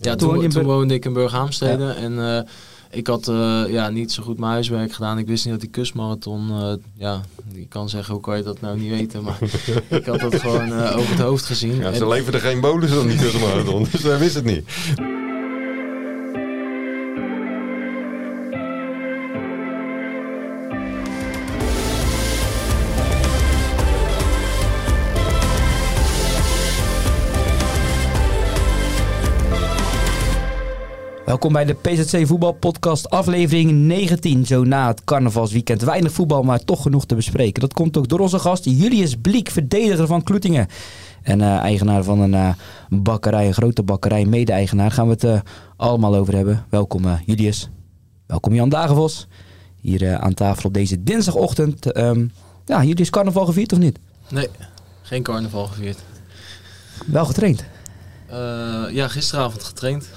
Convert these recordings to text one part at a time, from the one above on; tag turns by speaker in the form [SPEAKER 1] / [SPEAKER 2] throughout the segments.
[SPEAKER 1] Ja,
[SPEAKER 2] Toen woonde
[SPEAKER 1] toen, toen ik in Burghaamstede en eh, ik had eh, ja, niet zo goed mijn huiswerk gedaan. Ik wist niet dat die kustmarathon, eh, ja, je kan zeggen hoe kan je dat nou niet weten, maar ik had dat gewoon eh, over het hoofd gezien.
[SPEAKER 3] Ja,
[SPEAKER 1] En-
[SPEAKER 3] ze leverden geen bonus dan die tussenmarathon, dus hij wist het niet.
[SPEAKER 2] Welkom bij de PZC Voetbalpodcast, aflevering 19. Zo na het carnavalsweekend. Weinig voetbal, maar toch genoeg te bespreken. Dat komt ook door onze gast Julius Bliek, verdediger van Kloetingen. En eh, eigenaar van een eh, bakkerij, een grote bakkerij, mede-eigenaar. Gaan we het eh, allemaal over hebben. Welkom Julius. Welkom Jan Dagenvos. Hier aan tafel op deze dinsdagochtend. Ehm ja, Julius, carnaval gevierd of niet?
[SPEAKER 1] Nee, geen carnaval gevierd.
[SPEAKER 2] Wel getraind.
[SPEAKER 1] Ja, gisteravond getraind.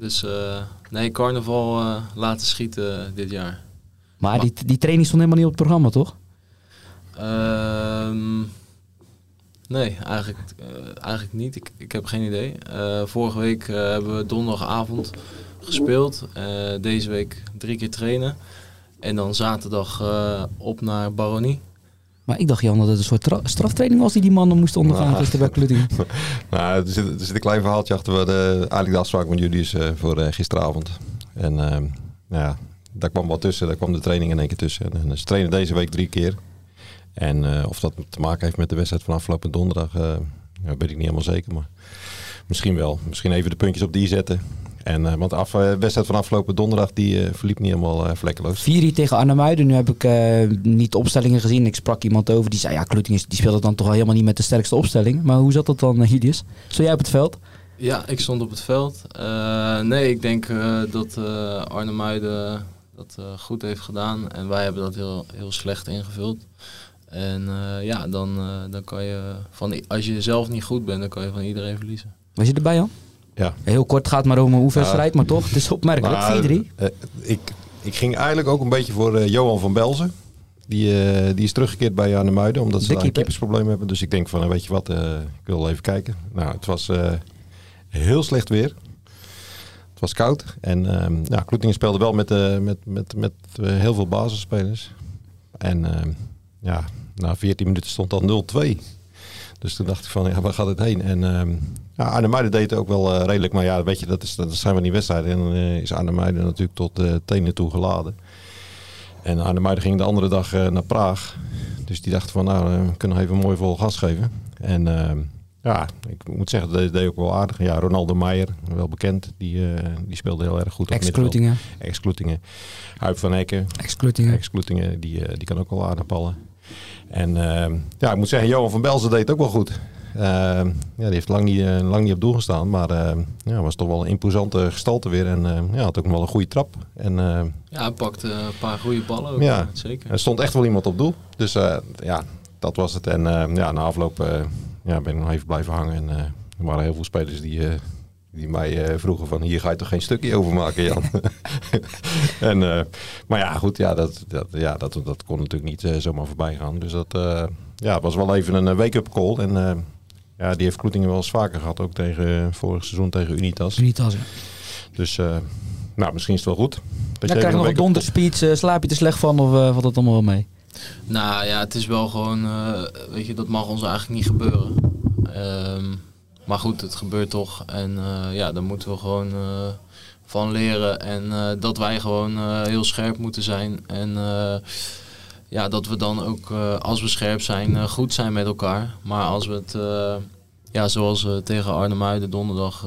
[SPEAKER 1] Dus eh, nee, carnaval eh, laten schieten dit jaar.
[SPEAKER 2] Maar die, die training stond helemaal niet op het programma, toch?
[SPEAKER 1] Ehm, nee, eigenlijk, eh, eigenlijk niet. Ik, ik heb geen idee. Eh, vorige week eh, hebben we donderdagavond gespeeld. Eh, deze week drie keer trainen. En dan zaterdag eh, op naar Baronie.
[SPEAKER 2] Maar ik dacht Jan dat het een soort tra- straftraining was die die mannen moesten ondergaan gisteren bij.
[SPEAKER 3] Nou, er zit, er zit een klein verhaaltje achter. We hadden eigenlijk de afspraak met jullie is, eh, voor eh, gisteravond. En ehm, nou ja, daar kwam wat tussen. Daar kwam de training in één keer tussen. En, ze trainen deze week drie keer. En eh, of dat te maken heeft met de wedstrijd van afgelopen donderdag, weet ik niet helemaal zeker. Maar misschien wel. Misschien even de puntjes op die zetten. En, eh, want de af, eh, wedstrijd van afgelopen donderdag die eh, verliep niet helemaal eh, vlekkeloos.
[SPEAKER 2] 4 tegen Arnhemuiden. Nu heb ik eh, niet de opstellingen gezien. Ik sprak iemand over die zei, ja, Kloetingen die speelde dan toch al helemaal niet met de sterkste opstelling. Maar hoe zat dat dan, Julius? Stond jij op het veld?
[SPEAKER 1] Ja, ik stond op het veld. Eh, nee, ik denk eh, dat uh, Arne Muiden dat uh, goed heeft gedaan. En wij hebben dat heel, heel slecht ingevuld. En uh, ja, dan, dan kan je van, als je zelf niet goed bent, dan kan je van iedereen verliezen.
[SPEAKER 2] Was je erbij, Jan?
[SPEAKER 3] Ja.
[SPEAKER 2] Heel kort gaat maar om een oefenstrijd, maar toch, het is opmerkelijk.
[SPEAKER 3] Nou,
[SPEAKER 2] 4-3.
[SPEAKER 3] Uh, ik, ik ging eigenlijk ook een beetje voor uh, Johan van Belzen. Die, uh, die is teruggekeerd bij Arnhem Muiden, omdat ze een keepersprobleem hebben. Dus ik denk van, weet je wat, ik wil even kijken. Nou, het was heel slecht weer. Het was koud. En ja, Kloetingen speelde wel met, met, met, met heel veel basisspelers. En ja, na 14 minuten stond al 0-2. Dus toen dacht ik van, ja, waar gaat het heen? En uh, ja, Arnhem-Muiden deed het ook wel uh, redelijk. Maar ja, weet je, dat, is, dat zijn van die wedstrijden. En dan uh, is Arnhem-Muiden natuurlijk tot uh, tenen toe geladen. En Arnhem-Muiden ging de andere dag naar Praag. Dus die dachten van, nou, we kunnen even mooi vol gas geven. En ja, ik moet zeggen, dat deed ook wel aardig. Ja, Ronaldo Meijer, wel bekend, die, die speelde heel erg goed.
[SPEAKER 2] Ex-Kloetingen.
[SPEAKER 3] Ex-Kloetingen. Huip van Hekken.
[SPEAKER 2] Ex-Kloetingen.
[SPEAKER 3] Ex-Kloetingen, die, die kan ook wel aardig ballen. En ja, ik moet zeggen, Johan van Belzen deed het ook wel goed. Uh, ja, die heeft lang niet, uh, lang niet op doel gestaan, maar ja, was toch wel een imposante gestalte weer. En ja, had ook nog wel een goede trap. En,
[SPEAKER 1] ja, hij pakte een paar goede ballen ook,
[SPEAKER 3] ja,
[SPEAKER 1] zeker.
[SPEAKER 3] Er stond echt wel iemand op doel. Dus ja, dat was het. En ja, na afloop ja, ben ik nog even blijven hangen. En er waren heel veel spelers die, die mij vroegen van hier ga je toch geen stukje over maken, Jan? en, uh, maar ja, goed, ja, dat, dat, ja, dat, dat kon natuurlijk niet uh, zomaar voorbij gaan. Dus dat ja, was wel even een wake-up call. En ja, die heeft Kloetingen wel eens vaker gehad, ook tegen vorig seizoen tegen Unitas.
[SPEAKER 2] Unitas, ja.
[SPEAKER 3] Dus nou, misschien is het wel goed.
[SPEAKER 2] Dat ja, krijg je nog een donderspeech, slaap je er slecht van of valt het allemaal wel mee?
[SPEAKER 1] Nou ja, het is wel gewoon, weet je, dat mag ons eigenlijk niet gebeuren. Um, maar goed, het gebeurt toch. En uh, ja, daar moeten we gewoon uh, van leren. En uh, dat wij gewoon heel scherp moeten zijn. En ja, dat we dan ook, als we scherp zijn, goed zijn met elkaar. Maar als we het, ja, zoals tegen Arnhem-Muiden donderdag,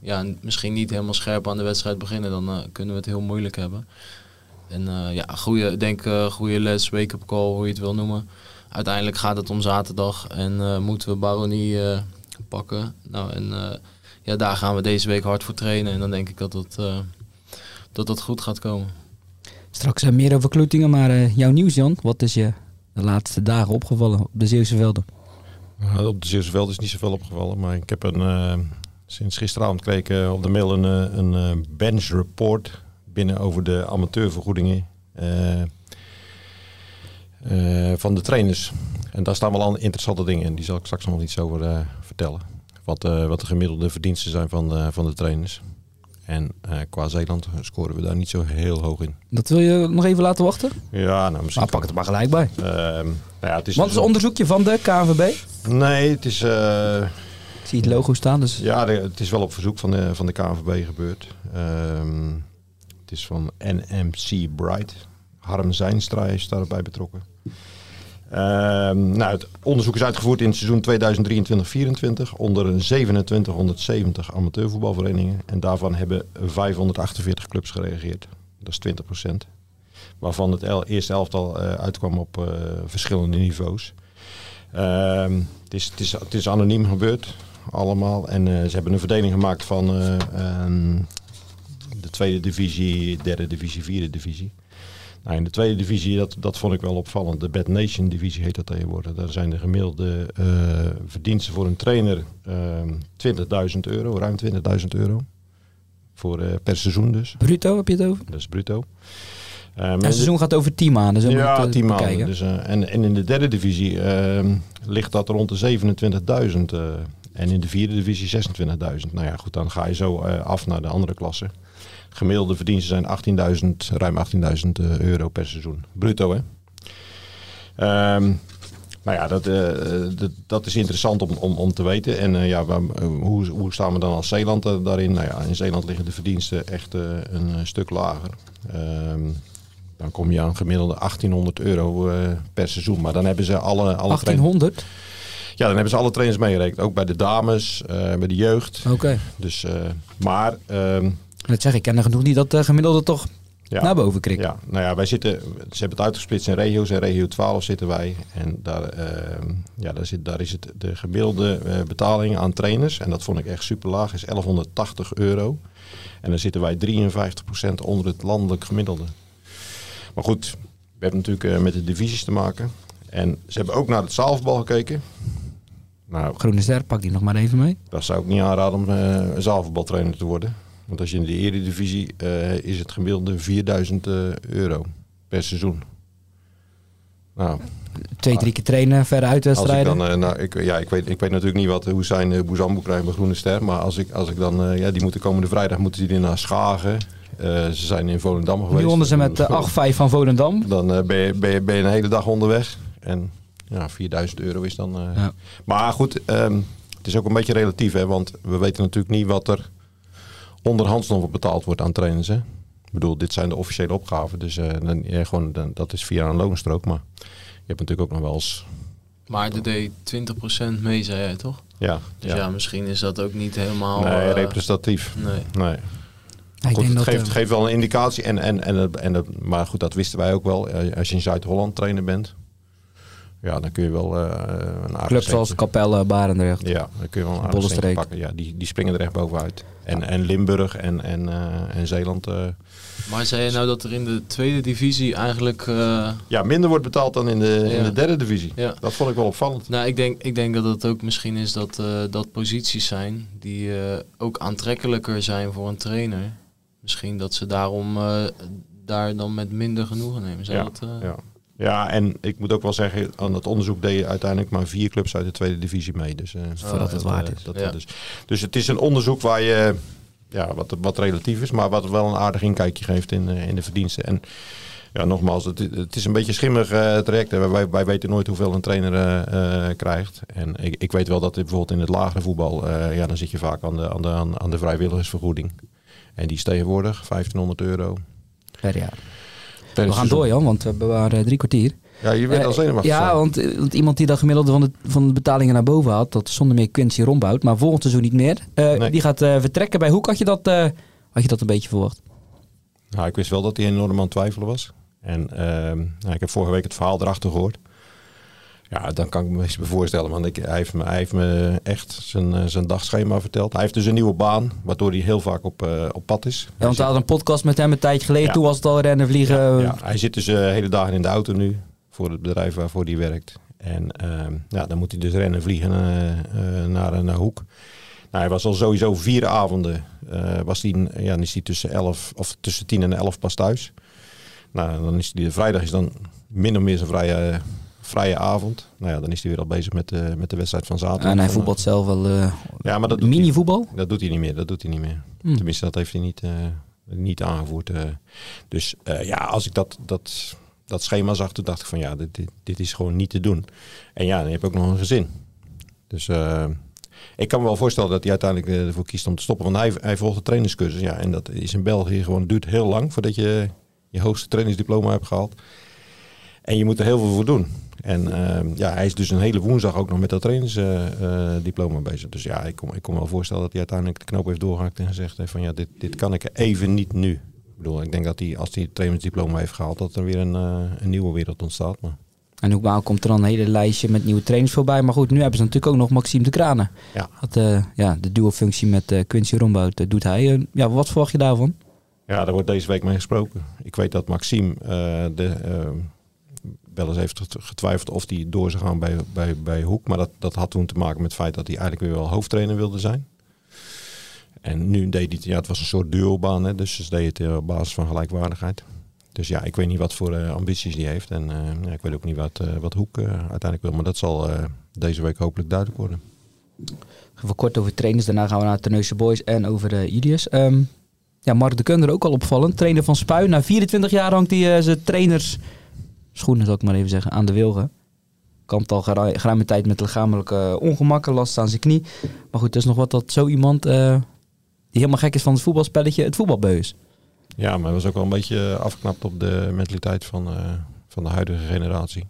[SPEAKER 1] ja, misschien niet helemaal scherp aan de wedstrijd beginnen, dan kunnen we het heel moeilijk hebben. En ja, goede, denk goede les, wake-up call, hoe je het wil noemen. Uiteindelijk gaat het om zaterdag en moeten we Baronie pakken. Nou, en uh, ja, daar gaan we deze week hard voor trainen. En dan denk ik dat dat, uh, dat, dat goed gaat komen.
[SPEAKER 2] Straks uh, meer over Kloetingen, maar jouw nieuws Jan. Wat is je de laatste dagen opgevallen op de Zeeuwse velden?
[SPEAKER 3] op de Zeeuwse velden is niet zoveel opgevallen. Maar ik heb een, sinds gisteravond kreeg op de mail een, een bench report binnen over de amateurvergoedingen van de trainers. En daar staan wel al interessante dingen in. Die zal ik straks nog iets over vertellen. Wat, wat de gemiddelde verdiensten zijn van, van de trainers. En qua Zeeland scoren we daar niet zo heel hoog in.
[SPEAKER 2] Dat wil je nog even laten wachten?
[SPEAKER 3] Ja, nou misschien.
[SPEAKER 2] Nou, pak het maar gelijk bij.
[SPEAKER 3] Uh, nou ja, het is
[SPEAKER 2] Wat is het onderzoekje van de KNVB?
[SPEAKER 3] Nee, het is...
[SPEAKER 2] Ik zie het logo staan. Dus...
[SPEAKER 3] Ja, het is wel op verzoek van de, van de KNVB gebeurd. Ehm, het is van NMC Bright. Harm Zijnstra is daarbij betrokken. Ehm, nou, het onderzoek is uitgevoerd in het seizoen 2023-24 onder 2770 amateurvoetbalverenigingen. En daarvan hebben 548 clubs gereageerd. Dat is 20 procent. Waarvan het eerste elftal uh, uitkwam op uh, verschillende niveaus. Ehm, het, is, is, is anoniem gebeurd, allemaal. En uh, ze hebben een verdeling gemaakt van de tweede divisie, derde divisie, vierde divisie. Nou, in de tweede divisie, dat, dat vond ik wel opvallend. De Bad Nation divisie heet dat tegenwoordig. Daar zijn de gemiddelde uh, verdiensten voor een trainer uh, 20.000 euro, ruim 20.000 euro. Voor, uh, per seizoen dus.
[SPEAKER 2] Bruto heb je het over?
[SPEAKER 3] Dat is bruto.
[SPEAKER 2] Um, het seizoen gaat over 10 maanden.
[SPEAKER 3] Ja, 10 maanden. Dus, en, en in de derde divisie ligt dat rond de 27.000. en in de vierde divisie 26.000. Nou ja, goed, dan ga je zo af naar de andere klassen. Gemiddelde verdiensten zijn 18.000, ruim 18.000 uh, euro per seizoen. Bruto, hè? Um, nou ja, dat, uh, dat, dat, is interessant om, om, om te weten. En uh, ja, waar, hoe, hoe staan we dan als Zeeland daarin? Nou ja, in Zeeland liggen de verdiensten echt een stuk lager. Um, dan kom je aan gemiddelde 1800 euro per seizoen. Maar dan hebben ze alle... alle
[SPEAKER 2] 1800?
[SPEAKER 3] Ja, dan hebben ze alle trainers meegerekend. Ook bij de dames, bij de jeugd.
[SPEAKER 2] Oké. Okay.
[SPEAKER 3] Dus, maar... Um,
[SPEAKER 2] dat zeg ik, ken er genoeg niet dat de gemiddelde toch ja. naar boven krikt.
[SPEAKER 3] Ja, nou ja, wij zitten, ze hebben het uitgesplitst in regio's. En regio 12 zitten wij. En daar, uh, ja, daar, zit, daar is het de gemiddelde uh, betaling aan trainers. En dat vond ik echt super laag, is 1180 euro. En dan zitten wij 53% onder het landelijk gemiddelde. Maar goed, we hebben natuurlijk uh, met de divisies te maken. En ze hebben ook naar het zaalvoetbal gekeken.
[SPEAKER 2] Nou, Groene Ster, pak die nog maar even mee.
[SPEAKER 3] Dat zou ik niet aanraden om zaalvoetbaltrainer te worden. Want als je in de eredivisie uh, is het gemiddelde 4000 uh, euro per seizoen.
[SPEAKER 2] Nou, Twee, drie keer trainen, verder uitwedstrijden.
[SPEAKER 3] Als ik dan, uh, nou, ik, ja, ik, weet, ik weet natuurlijk niet wat, hoe zijn uh, Boezambo krijgt bij Groene Ster. Maar als ik, als ik dan, uh, ja, die moeten komende vrijdag moeten die naar Schagen. ze zijn in Volendam geweest.
[SPEAKER 2] Nu wonnen ze met 8-5 van Volendam.
[SPEAKER 3] Dan ben, je, ben, je, ben je een hele dag onderweg. En ja, 4000 euro is dan... Ja. Maar goed, um, het is ook een beetje relatief. Hè, want we weten natuurlijk niet wat er onderhands nog betaald wordt aan trainers. Hè? Ik bedoel, dit zijn de officiële opgaven. Dus uh, dan, ja, gewoon, dan, dat is via een loonstrook. Maar je hebt natuurlijk ook nog wel eens...
[SPEAKER 1] Maar de deed 20% mee, zei jij toch?
[SPEAKER 3] Ja.
[SPEAKER 1] Dus ja. ja. misschien is dat ook niet helemaal...
[SPEAKER 3] Nee, uh, representatief.
[SPEAKER 1] Nee.
[SPEAKER 3] nee. Goed, het geeft, geeft, wel een indicatie. En, en, en, en, maar goed, dat wisten wij ook wel. Als je in Zuid-Holland trainer bent, ja, dan kun je wel uh, een
[SPEAKER 2] aardig Clubs zoals Capelle, Barendrecht.
[SPEAKER 3] Ja, dan kun je wel een aardig pakken. Ja, die, die springen er echt bovenuit. En, en Limburg en, en, uh, en Zeeland. Uh,
[SPEAKER 1] maar zei je nou dat er in de tweede divisie eigenlijk... Uh...
[SPEAKER 3] Ja, minder wordt betaald dan in de, ja. in de derde divisie. Ja. Dat vond ik wel opvallend.
[SPEAKER 1] Nou, ik denk, ik denk dat het ook misschien is dat, dat posities zijn die ook aantrekkelijker zijn voor een trainer. Misschien dat ze daarom daar dan met minder genoegen nemen. Zou
[SPEAKER 3] ja,
[SPEAKER 1] dat,
[SPEAKER 3] ja. Ja, en ik moet ook wel zeggen, aan het onderzoek deed je uiteindelijk maar vier clubs uit de tweede divisie mee. Dus, uh,
[SPEAKER 2] Voordat het waard is.
[SPEAKER 3] Dat, ja. dus, dus het is een onderzoek waar je, ja, wat, wat relatief is, maar wat wel een aardig inkijkje geeft in, uh, in de verdiensten. En ja, nogmaals, het, het is een beetje schimmig uh, traject. Wij, wij weten nooit hoeveel een trainer krijgt. En ik, ik weet wel dat bijvoorbeeld in het lagere voetbal, ja, dan zit je vaak aan de, aan de, aan de vrijwilligersvergoeding. En die is tegenwoordig 1500 euro.
[SPEAKER 2] Per jaar we gaan door, Jan, want we bewaren drie kwartier.
[SPEAKER 3] Ja, je bent uh, al zenuwachtig.
[SPEAKER 2] Ja, want, want, iemand die dat gemiddelde van de, van de betalingen naar boven had, dat is zonder meer Quincy Rombout, maar volgend seizoen niet meer. Nee. Die gaat vertrekken. Bij Hoek had je, dat, had je dat een beetje verwacht?
[SPEAKER 3] Nou, ik wist wel dat hij enorm aan het twijfelen was. En ehm, nou, ik heb vorige week het verhaal erachter gehoord. Ja, dan kan ik me eens voorstellen. Want ik, hij, heeft me, hij heeft me echt zijn, eh, zijn dagschema verteld. Hij heeft dus een nieuwe baan, waardoor hij heel vaak op, uh, op pad is.
[SPEAKER 2] Ja, want had een podcast met hem een tijdje geleden. Toen was het al rennen, vliegen.
[SPEAKER 3] Ja, ja. hij zit dus uh, hele dagen in de auto nu. Voor het bedrijf waarvoor hij werkt. En ehm, ja, dan moet hij dus rennen, vliegen naar, naar Hoek. Nou, hij was al sowieso vier avonden. was hij, ja, dan is hij tussen, elf, of tussen tien en elf pas thuis. Nou, dan is hij, de vrijdag is dan min of meer zijn vrije vrije avond. Nou ja, dan is hij weer al bezig met de, met de wedstrijd van zaterdag.
[SPEAKER 2] En hij voetbalt zelf wel uh,
[SPEAKER 3] ja, maar dat
[SPEAKER 2] mini-voetbal?
[SPEAKER 3] Dat doet hij niet meer, dat doet hij niet meer. Hmm. Tenminste, dat heeft hij niet, niet aangevoerd. dus ja, als ik dat, dat, dat schema zag, toen dacht ik van ja, dit, dit, dit is gewoon niet te doen. En ja, dan heb je ook nog een gezin. Dus ik kan me wel voorstellen dat hij uiteindelijk ervoor kiest om te stoppen. Want hij, hij volgt de trainingscursus. Ja, en dat is in België gewoon, duurt heel lang voordat je je hoogste trainingsdiploma hebt gehaald. En je moet er heel veel voor doen. En ehm, ja, hij is dus een hele woensdag ook nog met dat trainingsdiploma bezig. Dus ja, ik kom, ik kom wel voorstellen dat hij uiteindelijk de knoop heeft doorgehakt en gezegd heeft van ja, dit, dit kan ik even niet nu. Ik bedoel, ik denk dat hij als hij het trainingsdiploma heeft gehaald, dat er weer een, uh, een nieuwe wereld ontstaat. Maar...
[SPEAKER 2] En nogmaals komt er dan een hele lijstje met nieuwe trainers voorbij. Maar goed, nu hebben ze natuurlijk ook nog Maxime de Kranen. Ja. Dat, uh, ja, de duo functie met uh, Quincy Rombout doet hij. ja, wat verwacht je daarvan?
[SPEAKER 3] Ja, daar wordt deze week mee gesproken. Ik weet dat Maxime de ehm, wel heeft getwijfeld of hij door zou gaan bij, bij, bij Hoek. Maar dat, dat had toen te maken met het feit dat hij eigenlijk weer wel hoofdtrainer wilde zijn. En nu deed hij, ja, het was een soort duobaan, hè, dus ze deed het eh, op basis van gelijkwaardigheid. Dus ja, ik weet niet wat voor uh, ambities die heeft. En uh, ja, ik weet ook niet wat, wat Hoek uiteindelijk wil. Maar dat zal deze week hopelijk duidelijk worden.
[SPEAKER 2] Even kort over trainers. Daarna gaan we naar Terneuzen Boys en over de Idius. Um, ja, Mark de Kunder ook al opvallend. Trainer van Spui. Na 24 jaar hangt hij zijn trainers schoenen, zal ik maar even zeggen, aan de wilgen. Kampt al geruime tijd met lichamelijke ongemakken, last aan zijn knie. Maar goed, er is nog wat dat zo iemand uh, die helemaal gek is van het voetbalspelletje, het voetbalbeu is.
[SPEAKER 3] Ja, maar hij was ook wel een beetje afgeknapt op de mentaliteit van, uh, van de huidige generatie.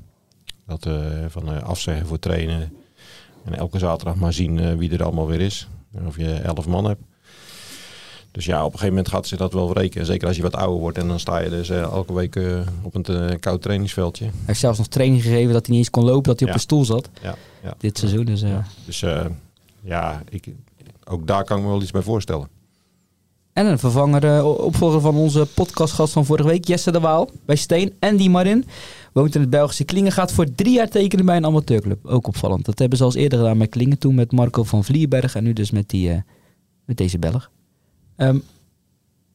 [SPEAKER 3] Dat uh, van afzeggen voor trainen en elke zaterdag maar zien wie er allemaal weer is. Of je elf man hebt. Dus ja, op een gegeven moment gaat ze dat wel wreken. Zeker als je wat ouder wordt en dan sta je dus uh, elke week uh, op een uh, koud trainingsveldje. Hij
[SPEAKER 2] heeft zelfs nog training gegeven dat hij niet eens kon lopen, dat hij op een stoel zat.
[SPEAKER 3] Ja, ja.
[SPEAKER 2] Dit seizoen. Dus, ja.
[SPEAKER 3] dus ja, ik, ook daar kan ik me wel iets bij voorstellen.
[SPEAKER 2] En een vervanger, opvolger van onze podcastgast van vorige week, Jesse de Waal bij Steen. En die Marin woont in het Belgische Klingen. Gaat voor drie jaar tekenen bij een amateurclub. Ook opvallend. Dat hebben ze al eerder gedaan met Klingen. Toen met Marco van Vlierberg en nu dus met, die, met deze Belg. Um,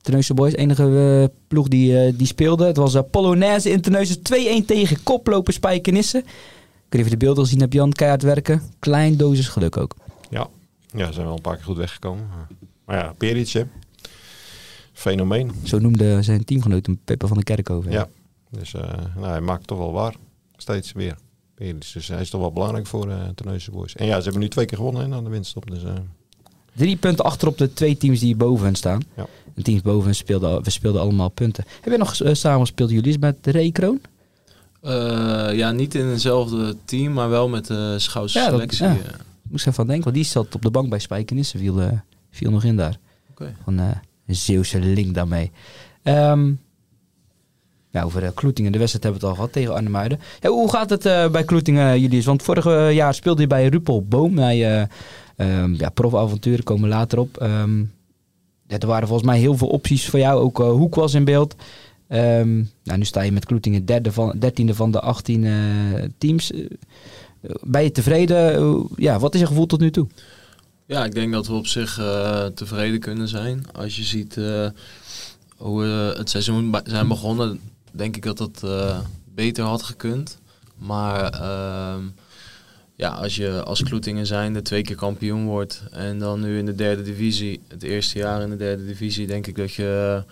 [SPEAKER 2] Terneuzen Boys, enige uh, ploeg die, uh, die speelde. Het was uh, Polonaise in Terneuzen 2-1 tegen koploper Spijkenisse. Ik weet even de beelden gezien heb, Jan. Keihard werken. Klein dosis geluk ook.
[SPEAKER 3] Ja, ja zijn wel een paar keer goed weggekomen. Maar ja, Peric, fenomeen.
[SPEAKER 2] Zo noemde zijn teamgenoot hem Peppe van de Kerkhoven.
[SPEAKER 3] Ja, dus nou, hij maakt toch wel waar. Steeds weer. Dus hij is toch wel belangrijk voor uh, Terneuzen Boys. En ja, ze hebben nu twee keer gewonnen hè, na de winststop. Dus
[SPEAKER 2] Drie punten achter op de twee teams die boven staan. Ja. En teams boven speelden, we speelden allemaal punten. Heb je nog uh, samen gespeeld, jullie, met de Rekroon?
[SPEAKER 1] Uh, ja, niet in hetzelfde team, maar wel met de ja, selectie. Ja.
[SPEAKER 2] Ik moest even denken, want die zat op de bank bij Spijkenissen, viel, uh, viel nog in daar. Okay. Van uh, een Zeeuwse link daarmee. Um, ja, over uh, Kloetingen, de wedstrijd hebben we het al gehad tegen Arnhemuiden. Ja, hoe gaat het uh, bij Kloetingen, jullie? Want vorig jaar speelde je bij Rupel Boom. Hij Um, ja, profavonturen komen later op. Ja, er waren volgens mij heel veel opties voor jou. Ook uh, Hoek was in beeld. Um, nou, nu sta je met Kloetingen derde van, dertiende van de 18 uh, teams. Uh, ben je tevreden? ja, wat is je gevoel tot nu toe?
[SPEAKER 1] Ja, ik denk dat we op zich tevreden kunnen zijn. Als je ziet hoe we het seizoen zijn begonnen, denk ik dat dat beter had gekund. Maar ja, als je als Kloetingen zijn de twee keer kampioen wordt en dan nu in de derde divisie, het eerste jaar in de derde divisie, denk ik dat je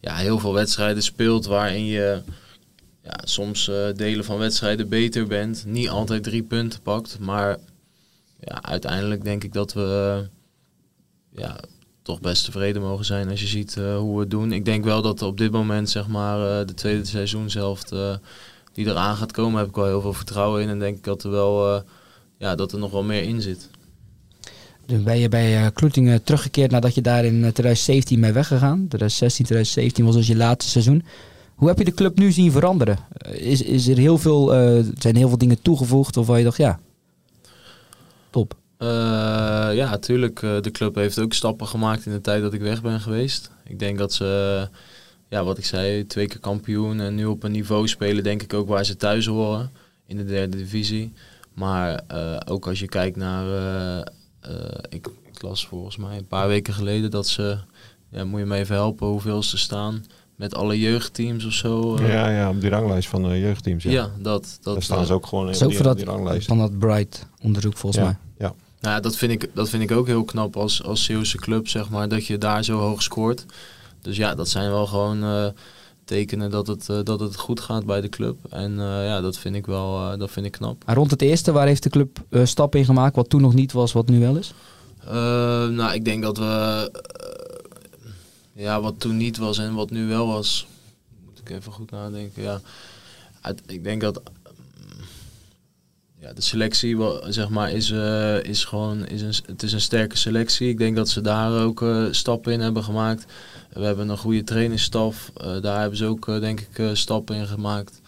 [SPEAKER 1] ja, heel veel wedstrijden speelt waarin je ja, soms uh, delen van wedstrijden beter bent. Niet altijd drie punten pakt, maar ja, uiteindelijk denk ik dat we ja, toch best tevreden mogen zijn als je ziet hoe we het doen. Ik denk wel dat op dit moment zeg maar de tweede seizoenshelft die eraan gaat komen, heb ik wel heel veel vertrouwen in en denk ik dat er wel ja, dat er nog wel meer in zit.
[SPEAKER 2] Dus ben je bij uh, Kloetingen teruggekeerd nadat je daar in 2017 mee weggegaan. 2016, 2017 was dus je laatste seizoen. Hoe heb je de club nu zien veranderen? Eh, is, is er heel veel, uh, zijn heel veel dingen toegevoegd of waar je dacht, ja, top?
[SPEAKER 1] Uh, ja, natuurlijk. de club heeft ook stappen gemaakt in de tijd dat ik weg ben geweest. Ik denk dat ze, ja, wat ik zei, twee keer kampioen en nu op een niveau spelen, denk ik ook waar ze thuis horen in de derde divisie. Maar uh, ook als je kijkt naar, uh, uh, ik, ik, las volgens mij een paar weken geleden dat ze, ja, moet je me even helpen hoeveel ze staan met alle jeugdteams of zo.
[SPEAKER 3] ja, ja, op die ranglijst van de jeugdteams. Ja,
[SPEAKER 1] ja dat, dat.
[SPEAKER 3] Daar staan ze ook gewoon in die,
[SPEAKER 2] dat,
[SPEAKER 3] die ranglijst.
[SPEAKER 2] Van dat Bright onderzoek volgens
[SPEAKER 3] ja,
[SPEAKER 2] mij.
[SPEAKER 3] Ja.
[SPEAKER 1] Nou ja, dat vind ik, dat vind ik ook heel knap als, als Zeeuwse club, zeg maar, dat je daar zo hoog scoort. Dus ja, dat zijn wel gewoon uh, tekenen dat het, uh, dat het goed gaat bij de club. En uh, ja, dat vind ik wel dat vind ik knap.
[SPEAKER 2] En rond het eerste, waar heeft de club stappen in gemaakt, wat toen nog niet was, wat nu wel is?
[SPEAKER 1] nou, ik denk dat we, ja, wat toen niet was en wat nu wel was, moet ik even goed nadenken. Ja, ik denk dat ja, de selectie zeg maar, is, uh, is gewoon is een, het is een sterke selectie. Ik denk dat ze daar ook uh, stappen in hebben gemaakt. We hebben een goede trainingsstaf. Uh, daar hebben ze ook denk ik stappen in gemaakt.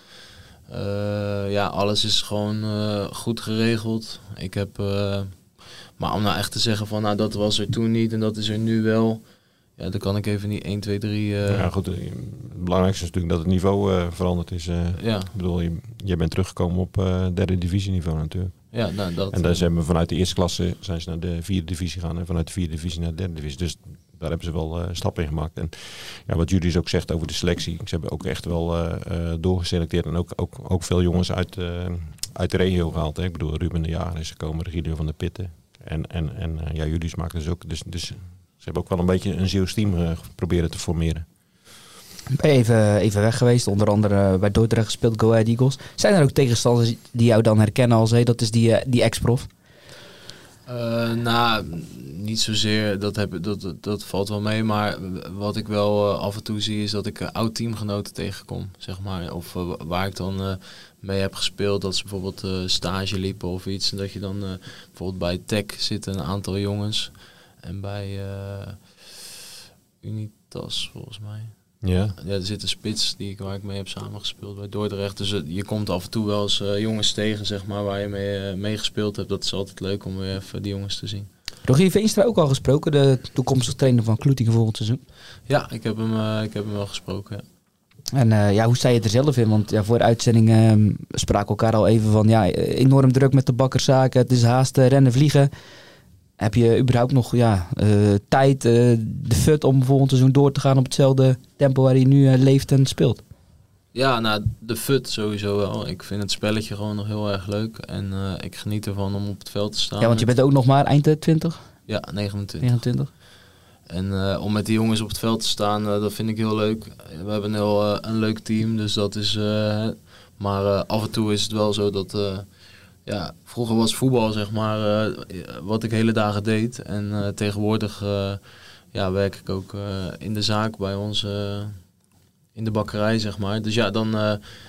[SPEAKER 1] ja, alles is gewoon goed geregeld. Ik heb, maar om nou echt te zeggen van nou dat was er toen niet en dat is er nu wel. Ja, dan kan ik even niet 1, 2, 3... Uh...
[SPEAKER 3] Ja, goed. Het belangrijkste is natuurlijk dat het niveau uh, veranderd is. Uh, ja. Ik bedoel, je, je bent teruggekomen op derde divisieniveau natuurlijk.
[SPEAKER 1] Ja, nou, dat...
[SPEAKER 3] En daar zijn we vanuit de eerste klasse zijn ze naar de vierde divisie gegaan. En vanuit de vierde divisie naar de derde divisie. Dus daar hebben ze wel stappen in gemaakt. En ja, wat jullie dus ook zegt over de selectie. Ze hebben ook echt wel doorgeselecteerd. En ook, ook, ook veel jongens uit, uit de regio gehaald. Hè. Ik bedoel, Ruben de Jager is gekomen, Regilio van de Pitten. En, en, en ja, jullie maken dus ook... Dus, dus ze hebben ook wel een beetje een Zeeuws team uh, proberen te formeren.
[SPEAKER 2] Even, even weg geweest, onder andere bij Dordrecht gespeeld, Go Ahead Eagles. Zijn er ook tegenstanders die jou dan herkennen als hey, dat is die, eh, die ex-prof?
[SPEAKER 1] Uh, nou, niet zozeer. Dat, heb, dat, dat valt wel mee. Maar wat ik wel af en toe zie is dat ik oud teamgenoten tegenkom. Zeg maar. Of waar ik dan mee heb gespeeld. Dat ze bijvoorbeeld stage liepen of iets. En dat je dan bijvoorbeeld bij Tech zitten een aantal jongens. En bij uh, Unitas volgens mij.
[SPEAKER 3] Ja.
[SPEAKER 1] ja, er zit een spits die ik, waar ik mee heb samengespeeld bij Dordrecht. Dus je komt af en toe wel eens uh, jongens tegen, zeg maar, waar je mee, uh, mee gespeeld hebt. Dat is altijd leuk om weer even die jongens te zien.
[SPEAKER 2] Rogier Veenstra ook al gesproken, de toekomstige trainer van Kloetingen volgend seizoen?
[SPEAKER 1] Ja, ik heb hem, ik heb hem wel gesproken, ja.
[SPEAKER 2] En ja, hoe sta je er zelf in? Want ja, voor de uitzending uh, spraken elkaar al even van ja, enorm druk met de bakkerszaken. Het is haast rennen, vliegen. Heb je überhaupt nog ja, uh, tijd, uh, de fut om volgend seizoen door te gaan op hetzelfde tempo waar hij nu uh, leeft en speelt?
[SPEAKER 1] Ja, nou, de fut sowieso wel. Ik vind het spelletje gewoon nog heel erg leuk. En ik geniet ervan om op het veld te staan.
[SPEAKER 2] Ja, want je bent ook nog maar eind 20?
[SPEAKER 1] Ja, 29.
[SPEAKER 2] 29.
[SPEAKER 1] En om met die jongens op het veld te staan, dat vind ik heel leuk. We hebben een heel een leuk team, dus dat is... maar af en toe is het wel zo dat ja, vroeger was voetbal zeg maar uh, wat ik hele dagen deed. En uh, tegenwoordig uh, ja, werk ik ook in de zaak bij ons in de bakkerij zeg maar. Dus ja, dan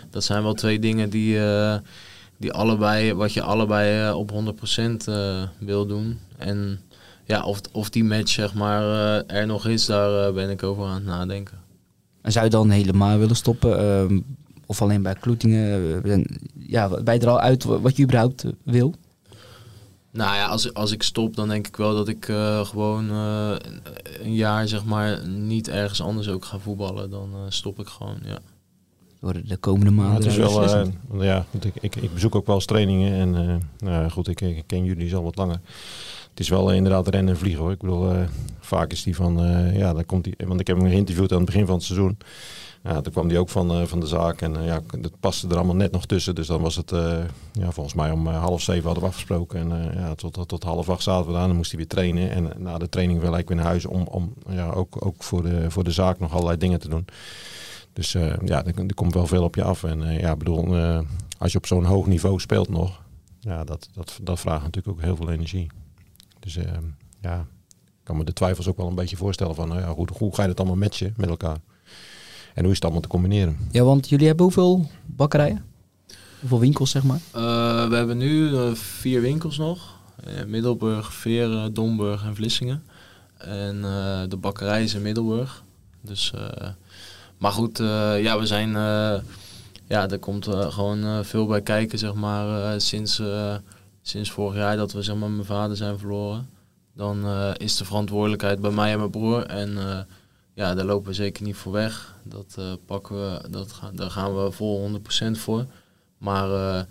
[SPEAKER 1] dat zijn wel twee dingen die, die allebei, wat je allebei op 100% wil doen. En ja, of, of die match zeg maar er nog is, daar ben ik over aan het nadenken.
[SPEAKER 2] En zou je dan helemaal willen stoppen? Of alleen bij Kloetingen? Eh, ja, bij er al uit wat je überhaupt eh, wil?
[SPEAKER 1] Nou ja, als, als ik stop, dan denk ik wel dat ik uh, gewoon uh, een jaar zeg maar niet ergens anders ook ga voetballen. Dan uh, stop ik gewoon, ja.
[SPEAKER 2] Door de komende maanden.
[SPEAKER 3] het is wel, ja, ik, ik, ik, bezoek ook wel eens trainingen en nou, goed, ik, ik, ken jullie al wat langer. Het is wel inderdaad rennen en vliegen hoor. Ik bedoel, vaak is die van, ja, dan komt die, want ik heb hem geïnterviewd aan het begin van het seizoen. Ja, toen kwam die ook van, uh, van de zaak en uh, ja, dat paste er allemaal net nog tussen. Dus dan was het, uh, ja, volgens mij om half zeven hadden we afgesproken. En ja, tot, tot, tot, half acht zaten we daar dan moest hij weer trainen. En na de training wil ik weer naar huis om, om ja, ook, ook voor, de, voor de zaak nog allerlei dingen te doen. Dus ja, er, er, komt wel veel op je af. En ja, bedoel, als je op zo'n hoog niveau speelt nog, ja, dat, dat, dat vraagt natuurlijk ook heel veel energie. Dus ja, ik kan me de twijfels ook wel een beetje voorstellen van, ja, hoe, hoe ga je dat allemaal matchen met elkaar? En hoe is het allemaal te combineren?
[SPEAKER 2] Ja, want jullie hebben hoeveel bakkerijen? Hoeveel winkels, zeg maar?
[SPEAKER 1] Uh, we hebben nu uh, vier winkels nog. Uh, Middelburg, Veren, Domburg en Vlissingen. En de bakkerij is in Middelburg. Dus, maar goed, ja, we zijn... ja, er komt gewoon veel bij kijken, zeg maar. sinds, sinds vorig jaar dat we zeg maar, mijn vader zijn verloren. Dan is de verantwoordelijkheid bij mij en mijn broer. En ja, daar lopen we zeker niet voor weg. Dat uh, pakken we, dat gaan, daar gaan we vol 100% voor. Maar uh,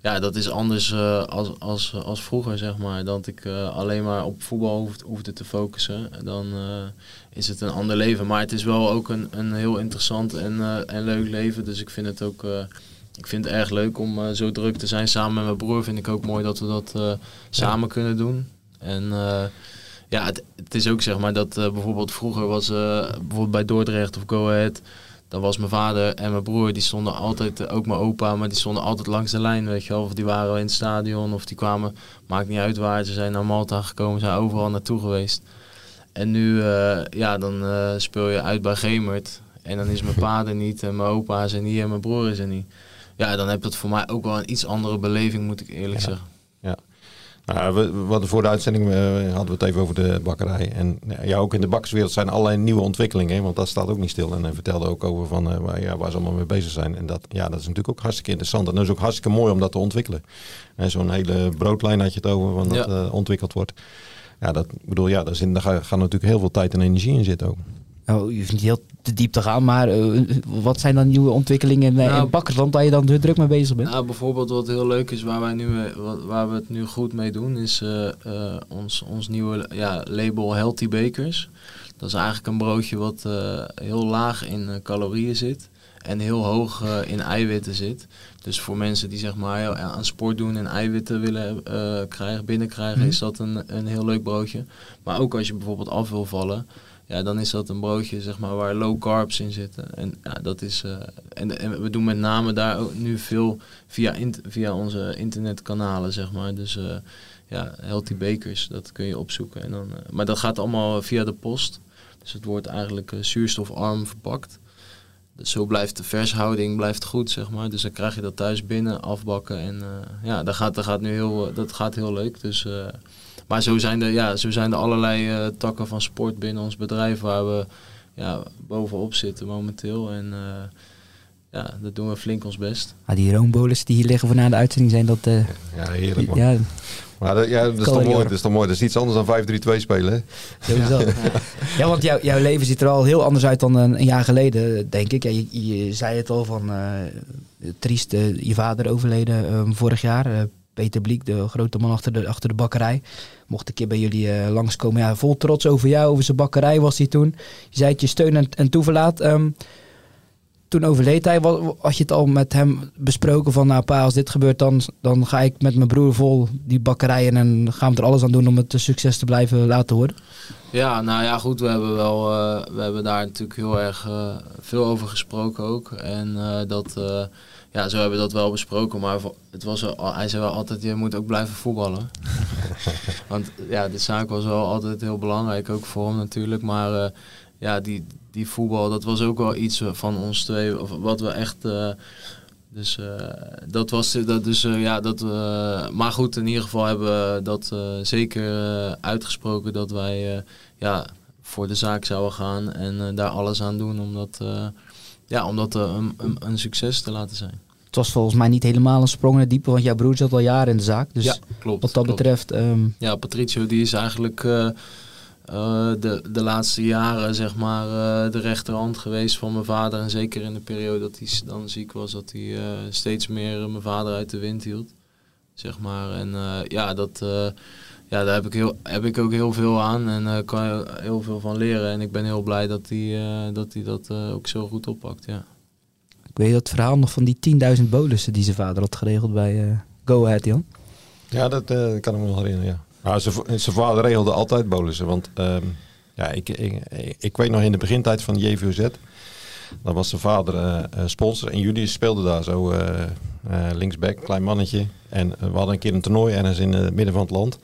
[SPEAKER 1] ja, dat is anders uh, als, als, als vroeger, zeg maar. Dat ik alleen maar op voetbal hoefde, hoefde te focussen. Dan is het een ander leven. Maar het is wel ook een, een heel interessant en, en leuk leven. Dus ik vind het ook ik vind het erg leuk om zo druk te zijn. Samen met mijn broer vind ik ook mooi dat we dat samen kunnen doen. En ja, het, het, is ook zeg maar dat bijvoorbeeld vroeger was bijvoorbeeld bij Dordrecht of Go Ahead dan was mijn vader en mijn broer, die stonden altijd, ook mijn opa, maar die stonden altijd langs de lijn, weet je wel. Of die waren in het stadion, of die kwamen, maakt niet uit waar, ze zijn naar Malta gekomen, zijn overal naartoe geweest. En nu, uh, ja, dan uh, speel je uit bij Gemert. En dan is mijn vader niet, en mijn opa is er niet, en mijn broer is er niet. Ja, dan heb dat voor mij ook wel een iets andere beleving, moet ik eerlijk zeggen.
[SPEAKER 3] Nou, we, voor de uitzending uh, hadden we het even over de bakkerij. En ja, ook in de bakkerswereld zijn allerlei nieuwe ontwikkelingen. Want dat staat ook niet stil. En hij vertelde ook over van, uh, waar, ja, waar ze allemaal mee bezig zijn. En dat, ja, dat is natuurlijk ook hartstikke interessant. En dat is ook hartstikke mooi om dat te ontwikkelen. En zo'n hele broodlijn had je het over, van dat uh, ontwikkeld wordt. Ja, dat bedoel, ja, daar, zit, daar gaat natuurlijk heel veel tijd en energie in zitten ook.
[SPEAKER 2] Oh, je hoeft niet heel te diep te gaan, maar uh, wat zijn dan nieuwe ontwikkelingen in, nou, in waar je dan druk mee bezig bent?
[SPEAKER 1] Nou, bijvoorbeeld wat heel leuk is, waar, wij nu, waar we het nu goed mee doen, is uh, uh, ons, ons nieuwe ja, label Healthy Bakers. Dat is eigenlijk een broodje wat heel laag in calorieën zit en heel hoog in eiwitten zit. Dus voor mensen die zeg maar aan sport doen en eiwitten willen krijgen, binnenkrijgen, mm. is dat een, een heel leuk broodje. Maar ook als je bijvoorbeeld af wil vallen, ja, dan is dat een broodje zeg maar, waar low carbs in zitten. En, ja, dat is, uh, en, we doen met name daar ook nu veel via, via onze internetkanalen, zeg maar. Dus uh, ja, Healthy Bakers, dat kun je opzoeken. En dan, uh, maar dat gaat allemaal via de post. Dus het wordt eigenlijk zuurstofarm verpakt. Dus zo blijft de vershouding blijft goed, zeg maar. Dus dan krijg je dat thuis binnen, afbakken. En ja, dat gaat, dat gaat nu heel, dat gaat heel leuk. Dus maar zo zijn er, ja, zo zijn er allerlei uh, takken van sport binnen ons bedrijf waar we ja, bovenop zitten momenteel. En uh, ja, dat doen we flink ons best.
[SPEAKER 2] Ah, die roombolens die hier liggen voor na de uitzending zijn dat... Uh,
[SPEAKER 3] ja, heerlijk man. Ja, maar dat, ja, dat, is toch mooi, dat is toch mooi. Dat is iets anders dan 5-3-2 spelen, hè?
[SPEAKER 2] Sowieso. Ja. ja, want jou, jouw leven ziet er al heel anders uit dan een, een jaar geleden, denk ik. Ja, je, je, zei het al van... Uh, triest, je vader overleden um, vorig jaar. Peter Bliek, de grote man achter de, achter de bakkerij. Mocht een keer bij jullie uh, langskomen. Ja, vol trots over jou, over zijn bakkerij was hij toen. Je zei het je steun en, en toeverlaat. Um, toen overleed hij. Had je het al met hem besproken van... nou pa, als dit gebeurt dan, dan ga ik met mijn broer vol die bakkerij... en gaan we er alles aan doen om het succes te blijven laten worden?
[SPEAKER 1] Ja, nou ja, goed. We hebben, wel, uh, we hebben daar natuurlijk heel erg uh, veel over gesproken ook. En dat ja, zo hebben we dat wel besproken. Maar het was wel, hij zei wel altijd, je moet ook blijven voetballen. Want ja, de zaak was wel altijd heel belangrijk, ook voor hem natuurlijk. Maar uh, ja, die, die voetbal, dat was ook wel iets van ons twee, of wat we echt... Uh, dus uh, dat was dat dus ja dat maar goed in ieder geval hebben we dat zeker uitgesproken dat wij ja voor de zaak zouden gaan en daar alles aan doen om dat ja om dat een, een, een succes te laten zijn
[SPEAKER 2] het was volgens mij niet helemaal een sprong naar diepe, want jouw broer zat al jaren in de zaak. Dus
[SPEAKER 1] ja, klopt,
[SPEAKER 2] wat dat betreft... Um...
[SPEAKER 1] Ja, Patricio die is eigenlijk uh, uh, de, de laatste jaren zeg maar uh, de rechterhand geweest van mijn vader. En zeker in de periode dat hij dan ziek was, dat hij steeds meer mijn vader uit de wind hield. Zeg maar. En ja, dat, ja, daar heb ik, heel, heb ik ook heel veel aan en kan heel veel van leren. En ik ben heel blij dat hij dat, hij dat ook zo goed oppakt, ja.
[SPEAKER 2] Weet dat verhaal nog van die 10.000 bolussen die zijn vader had geregeld bij uh, Go Ahead, Jan.
[SPEAKER 3] Ja, dat uh, kan ik me nog herinneren, ja. Nou, zijn vader regelde altijd bolussen. Want um, ja, ik, ik, ik, weet nog in de begintijd van JVZ... Dan was zijn vader uh, sponsor en jullie speelden daar zo linksback, klein mannetje. En we hadden een keer een toernooi ergens in het midden van het land.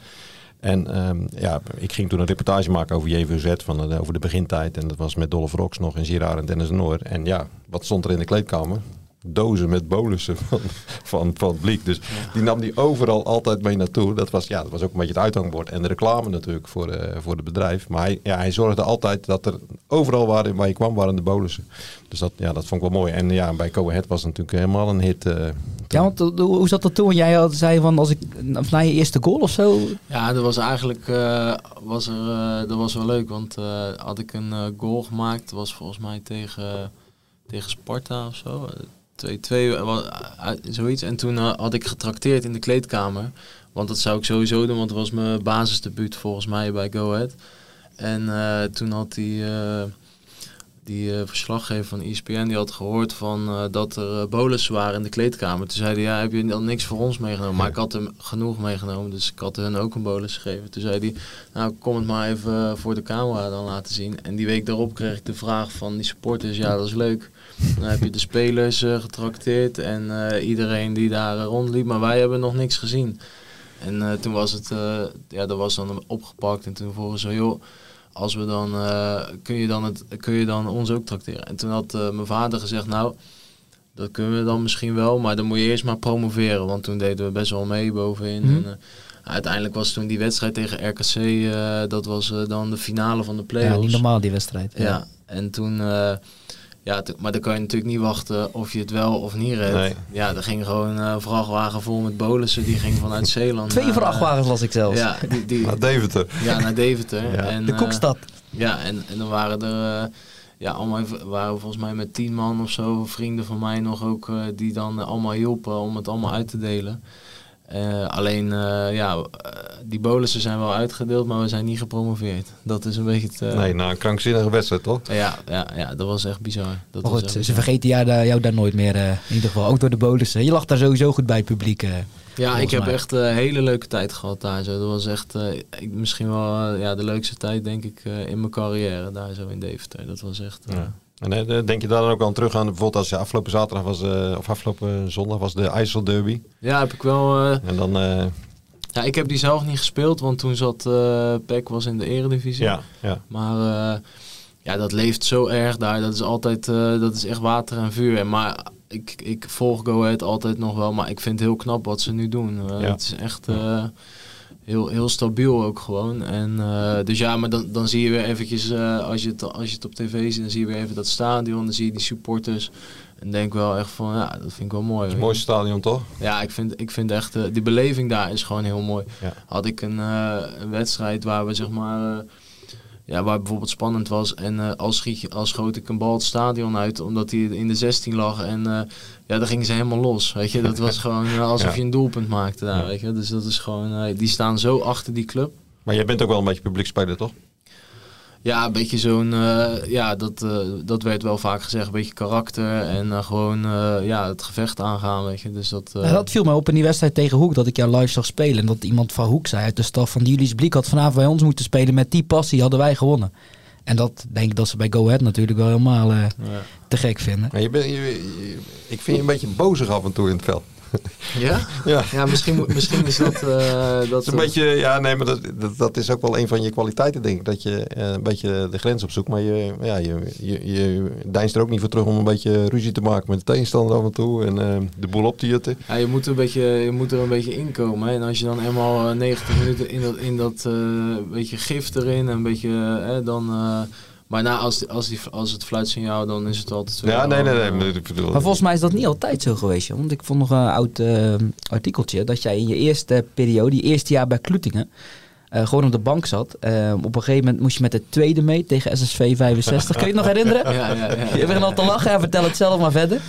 [SPEAKER 3] En um, ja, ik ging toen een reportage maken over JVZ, van over de begintijd. En dat was met Dolph Rox nog en Girard en Dennis Noor. En ja, wat stond er in de kleedkamer? Dozen met bolussen van, van, van Bliek. Dus die nam die overal altijd mee naartoe. Dat was, ja, dat was ook een beetje het uithangbord. En de reclame natuurlijk voor, uh, voor het bedrijf. Maar hij, ja, hij zorgde altijd dat er overal waar, waar je kwam, waren de bolussen. Dus dat, ja, dat vond ik wel mooi. En ja, bij Coahead was het natuurlijk helemaal een hit. Uh,
[SPEAKER 2] ja, want eh, hoe zat dat toen? Jij had, zei van als ik na je eerste goal of zo?
[SPEAKER 1] Ja, dat was eigenlijk uh, was er, uh, dat was wel leuk, want had ik een goal gemaakt, was volgens mij tegen, tegen Sparta of zo. 2-2, zoiets. En toen had ik getrakteerd in de kleedkamer. Want dat zou ik sowieso doen, want het was mijn basisdebuut volgens mij bij Go Ahead. En toen had die uh, verslaggever van ESPN die had gehoord van, dat er uh, waren in de kleedkamer. Toen zei hij, ja, heb je dan niks voor ons meegenomen? Maar ik had hem genoeg meegenomen, dus ik had hun ook een bolus gegeven. Toen zei hij, nou kom het maar even voor de camera dan laten zien. En die week daarop kreeg ik de vraag van die supporters, ja dat is leuk. Dan heb je de spelers getrakteerd en iedereen die daar rondliep, maar wij hebben nog niks gezien. En toen was het, ja dat was dan opgepakt en toen vroegen ze, joh als we dan, uh, kun, je dan het, kun je dan ons ook tracteren? En toen had uh, mijn vader gezegd, nou, dat kunnen we dan misschien wel, maar dan moet je eerst maar promoveren. Want toen deden we best wel mee bovenin. Mm. En, uh, uiteindelijk was toen die wedstrijd tegen RKC, dat was dan de finale van de play-offs.
[SPEAKER 2] Ja, niet normaal die wedstrijd.
[SPEAKER 1] Ja, ja. en toen ja, maar dan kan je natuurlijk niet wachten of je het wel of niet redt. Ja, er ging gewoon een vrachtwagen vol met bolussen. Die ging vanuit Zeeland.
[SPEAKER 2] Twee naar, vrachtwagens las ik zelfs.
[SPEAKER 1] Ja, die, die,
[SPEAKER 3] naar Deventer.
[SPEAKER 1] Ja, naar Deventer. Ja. En,
[SPEAKER 2] de Koekstad.
[SPEAKER 1] Uh, ja, en, en dan waren er... Uh, ja, allemaal waren volgens mij met tien man of zo, vrienden van mij nog ook, uh, die dan allemaal hielpen om het allemaal uit te delen. Uh, alleen, uh, ja, uh, die bolussen zijn wel uitgedeeld, maar we zijn niet gepromoveerd. Dat is een beetje het...
[SPEAKER 3] nee, na een krankzinnige wedstrijd, toch?
[SPEAKER 1] Ja, ja, ja dat was echt bizar. Dat
[SPEAKER 2] goed, ze bizar. vergeten jou, jou daar nooit meer, in ieder geval. Ook door de bolussen. Je lag daar sowieso goed bij het publiek.
[SPEAKER 1] ja, ik heb echt een hele leuke tijd gehad daar zo. Dat was echt misschien wel ja, de leukste tijd, denk ik, in mijn carrière daar zo in Deventer. Dat was echt... Ja.
[SPEAKER 3] En uh, denk je daar dan ook aan terug aan, bijvoorbeeld als je afgelopen zaterdag was, uh, of afgelopen zondag was de IJsselderby?
[SPEAKER 1] Ja, heb ik wel.
[SPEAKER 3] Uh, en dan.
[SPEAKER 1] ja, ik heb die zelf niet gespeeld, want toen zat Peck was in de eredivisie.
[SPEAKER 3] Ja, ja.
[SPEAKER 1] Maar ja, dat leeft zo erg daar. Dat is altijd, dat is echt water en vuur. En maar ik, ik volg Go Ahead altijd nog wel, maar ik vind het heel knap wat ze nu doen. Ja. Het is echt heel, heel stabiel ook gewoon. En, uh, dus ja, maar dan, dan zie je weer eventjes, uh, als, je het, als je het op tv ziet, dan zie je weer even dat stadion, dan zie je die supporters. En denk wel echt van, ja, dat vind ik wel mooi.
[SPEAKER 3] Het mooie stadion toch?
[SPEAKER 1] Ja, ik vind, ik vind echt, uh, die beleving daar is gewoon heel mooi.
[SPEAKER 3] Ja.
[SPEAKER 1] Had ik een, een wedstrijd waar we zeg maar ja, waar bijvoorbeeld spannend was. En uh, als, als schoot ik een bal het stadion uit, omdat hij in de 16 lag. En uh, ja, dan gingen ze helemaal los. Weet je, dat was gewoon uh, alsof je een doelpunt maakte daar. Weet je, dus dat is gewoon, die staan zo achter die club.
[SPEAKER 3] Maar jij bent ook wel een beetje publiekspeler, toch?
[SPEAKER 1] Ja, een beetje zo'n, uh, ja, dat, uh, dat werd wel vaak gezegd, een beetje karakter en uh, gewoon ja, het gevecht aangaan, weet je. Dus dat,
[SPEAKER 2] ja, dat viel mij op in die wedstrijd tegen Hoek, dat ik jou live zag spelen. En dat iemand van Hoek zei uit de staf van Julius Bliek had vanavond bij ons moeten spelen. Met die passie hadden wij gewonnen. En dat denk ik dat ze bij Go Ahead natuurlijk wel helemaal ja. te gek vinden.
[SPEAKER 3] Maar je bent, je, je, ik vind je een beetje bozig af en toe in het veld.
[SPEAKER 1] Ja?
[SPEAKER 3] Ja,
[SPEAKER 1] ja misschien, misschien is dat... Uh, dat
[SPEAKER 3] is een beetje, ja, nee, maar dat, dat, dat, is ook wel een van je kwaliteiten, denk ik. Dat je uh, een beetje de grens opzoekt. Maar je, ja, je, je, je deinst er ook niet voor terug om een beetje ruzie te maken met de tegenstander af en toe. En uh, de boel op te jutten.
[SPEAKER 1] Ja, je moet, een beetje, je moet er een beetje inkomen. Hè. En als je dan eenmaal 90 minuten in dat, in dat beetje gif erin en een beetje... dan maar na, als, als, die, als het fluitsignaal, dan is het altijd zo.
[SPEAKER 3] Ja, nee, nee, nee. ik bedoel,
[SPEAKER 2] maar volgens mij is dat niet altijd zo geweest. Joh. Want ik vond nog een oud uh, artikeltje dat jij in je eerste periode, die eerste jaar bij Kloetingen, uh, gewoon op de bank zat. Uh, op een gegeven moment moest je met de tweede mee tegen SSV 65. Kun je het nog herinneren?
[SPEAKER 1] Ja, ja, ja.
[SPEAKER 2] Je begint al te lachen. Vertel het zelf maar verder.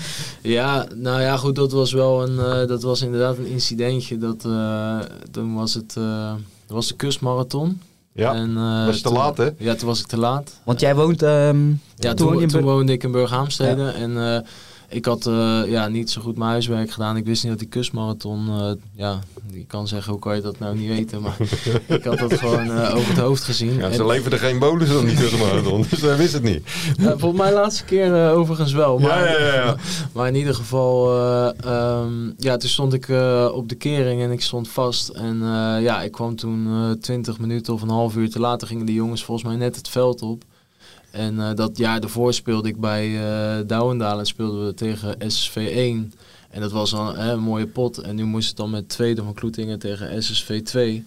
[SPEAKER 1] Ja, nou ja, goed. Dat was wel een, dat was inderdaad een incidentje. Dat, toen was het, was de kustmarathon.
[SPEAKER 3] Ja, en, uh, was je te laat hè?
[SPEAKER 1] Ja, toen was ik te laat.
[SPEAKER 2] Want jij woont... Um,
[SPEAKER 1] ja, toen, toen, toen woonde ik in Burghaamstede. Ja. En uh, ik had uh, ja, niet zo goed mijn huiswerk gedaan. Ik wist niet dat die kustmarathon, uh, ja, ik kan zeggen, hoe kan je dat nou niet weten? Maar ik had dat gewoon uh, over het hoofd gezien.
[SPEAKER 3] Ja, ze en, leverden geen bonus dan die kustmarathon, dus hij wist het niet.
[SPEAKER 1] Ja, volgens mij laatste keer overigens wel. Maar,
[SPEAKER 3] ja, ja, ja,
[SPEAKER 1] maar in ieder geval, um, ja, toen stond ik op de kering en ik stond vast. En ja, ik kwam toen 20 minuten of een half uur te later, gingen die jongens volgens mij net het veld op. En uh, dat jaar daarvoor speelde ik bij uh, Douwendaal en speelden we tegen SSV 1. En dat was dan een mooie pot. En nu moest het dan met tweede van Kloetingen tegen SSV 2.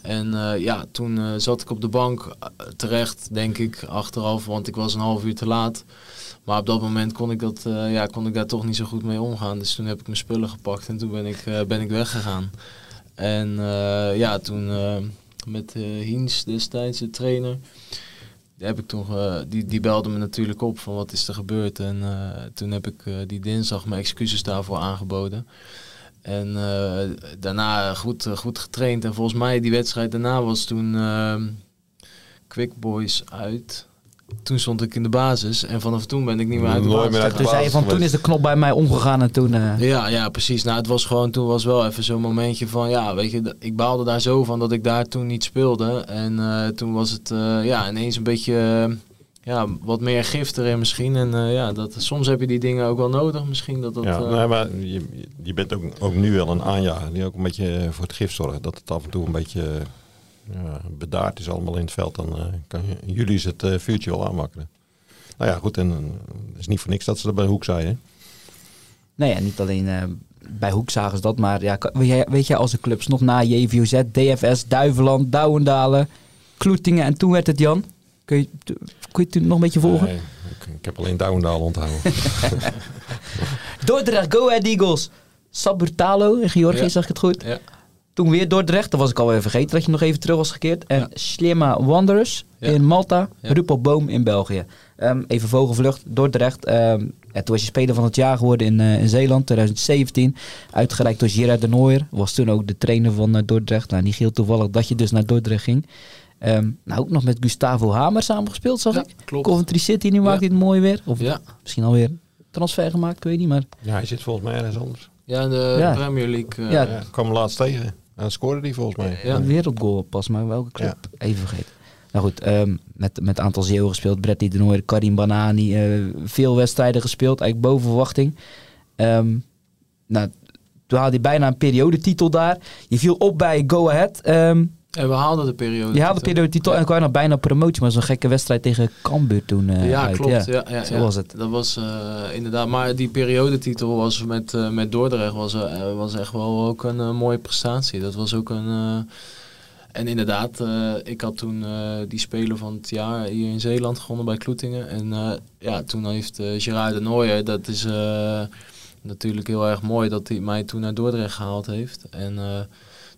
[SPEAKER 1] En uh, ja, toen zat ik op de bank terecht, denk ik, achteraf. Want ik was een half uur te laat. Maar op dat moment kon ik, dat, ja, kon ik daar toch niet zo goed mee omgaan. Dus toen heb ik mijn spullen gepakt en toen ben ik, ben ik weggegaan. En ja, toen met Hiens destijds, de trainer die, heb ik toen, uh, die, die belde me natuurlijk op van wat is er gebeurd. En uh, toen heb ik uh, die dinsdag mijn excuses daarvoor aangeboden. En daarna goed, goed getraind. En volgens mij die wedstrijd daarna was toen Quick Boys uit. Toen stond ik in de basis en vanaf toen ben ik niet meer uit de
[SPEAKER 3] Nooit
[SPEAKER 1] basis.
[SPEAKER 3] meer uit de
[SPEAKER 2] Toen zei je van, toen is de knop bij mij omgegaan en toen... eh,
[SPEAKER 1] Ja, ja, precies. Nou, het was gewoon, toen was wel even zo'n momentje van, ja, weet je, ik baalde daar zo van dat ik daar toen niet speelde. En eh, toen was het, eh, ja, ineens een beetje, ja, wat meer gif erin misschien. En eh, ja, dat, soms heb je die dingen ook wel nodig misschien. Dat dat,
[SPEAKER 3] Ja, nee, maar je, je bent ook, ook nu wel een aanjager die ook een beetje voor het gif zorgt. Dat het af en toe een beetje ja, bedaard is allemaal in het veld. Dan eh, kan je, jullie het eh, vuurtje wel aanmakkeren. Nou ja, goed. En eh, het is niet voor niks dat ze dat bij Hoek zeiden.
[SPEAKER 2] Nee, ja, niet alleen bij Hoek zagen ze dat, maar ja, weet jij, weet jij als de clubs nog na JVOZ, DFS, Duiveland, Douwendalen, Kloetingen en toen werd het Jan? Kun je, kun je het nog een beetje volgen?
[SPEAKER 3] Nee, ik, ik heb alleen Douwendaal onthouden.
[SPEAKER 2] Dordrecht, Go Ahead Eagles, Saburtalo in Georgië,
[SPEAKER 1] Ja.
[SPEAKER 2] zeg ik het goed?
[SPEAKER 1] ja.
[SPEAKER 2] Toen weer Dordrecht, dat was ik alweer vergeten dat je nog even terug was gekeerd. En
[SPEAKER 1] Ja.
[SPEAKER 2] Slimma Wanderers
[SPEAKER 1] Ja.
[SPEAKER 2] in Malta,
[SPEAKER 1] Ja.
[SPEAKER 2] Rupel Boom in België. Ehm, even vogelvlucht, Dordrecht. ehm, ja, toen was je speler van het jaar geworden in, eh, in Zeeland, 2017. Uitgereikt door Gerard de Nooijer. Was toen ook de trainer van eh, Dordrecht. Nou, niet heel toevallig dat je dus naar Dordrecht ging. Ehm, nou, ook nog met Gustavo Hamer samengespeeld, zag
[SPEAKER 1] Ja,
[SPEAKER 2] ik.
[SPEAKER 1] klopt.
[SPEAKER 2] Coventry City, nu maakt hij het mooi weer. Of
[SPEAKER 1] Ja.
[SPEAKER 2] misschien alweer transfer gemaakt, ik weet niet. Maar
[SPEAKER 3] ja, hij zit volgens mij ergens anders.
[SPEAKER 1] ja, in de
[SPEAKER 2] Ja.
[SPEAKER 1] Premier League. eh,
[SPEAKER 2] Ja.
[SPEAKER 3] Ja, ik kwam hem laatst tegen. En scoorde hij volgens mij.
[SPEAKER 1] Ja.
[SPEAKER 2] Een wereldgoal pas, maar welke club? Even vergeten. Nou goed, ehm, met, met een aantal Zeeuwen gespeeld. Bretty de Nooijer, Karim Banani. eh, veel wedstrijden gespeeld, eigenlijk boven verwachting. Ehm, nou, toen haalde hij bijna een periodetitel daar. Je viel op bij Go Ahead. Ehm,
[SPEAKER 1] En we haalden de periode.
[SPEAKER 2] je haalde de periodetitel
[SPEAKER 1] Ja.
[SPEAKER 2] en kwam nog bijna promotie. Maar zo'n gekke wedstrijd tegen Cambuur toen eh,
[SPEAKER 1] ja,
[SPEAKER 2] uit.
[SPEAKER 1] klopt. Ja. Ja,
[SPEAKER 2] Zo was het.
[SPEAKER 1] Dat was eh, inderdaad. Maar die periodetitel was met, eh, met Dordrecht was, eh, was echt wel ook een eh, mooie prestatie. Dat was ook een. eh, en inderdaad, eh, ik had toen eh, die speler van het jaar hier in Zeeland gewonnen bij Kloetingen. En eh, ja, toen heeft eh Gerard de Nooijer, dat is eh, natuurlijk heel erg mooi dat hij mij toen naar Dordrecht gehaald heeft. En eh,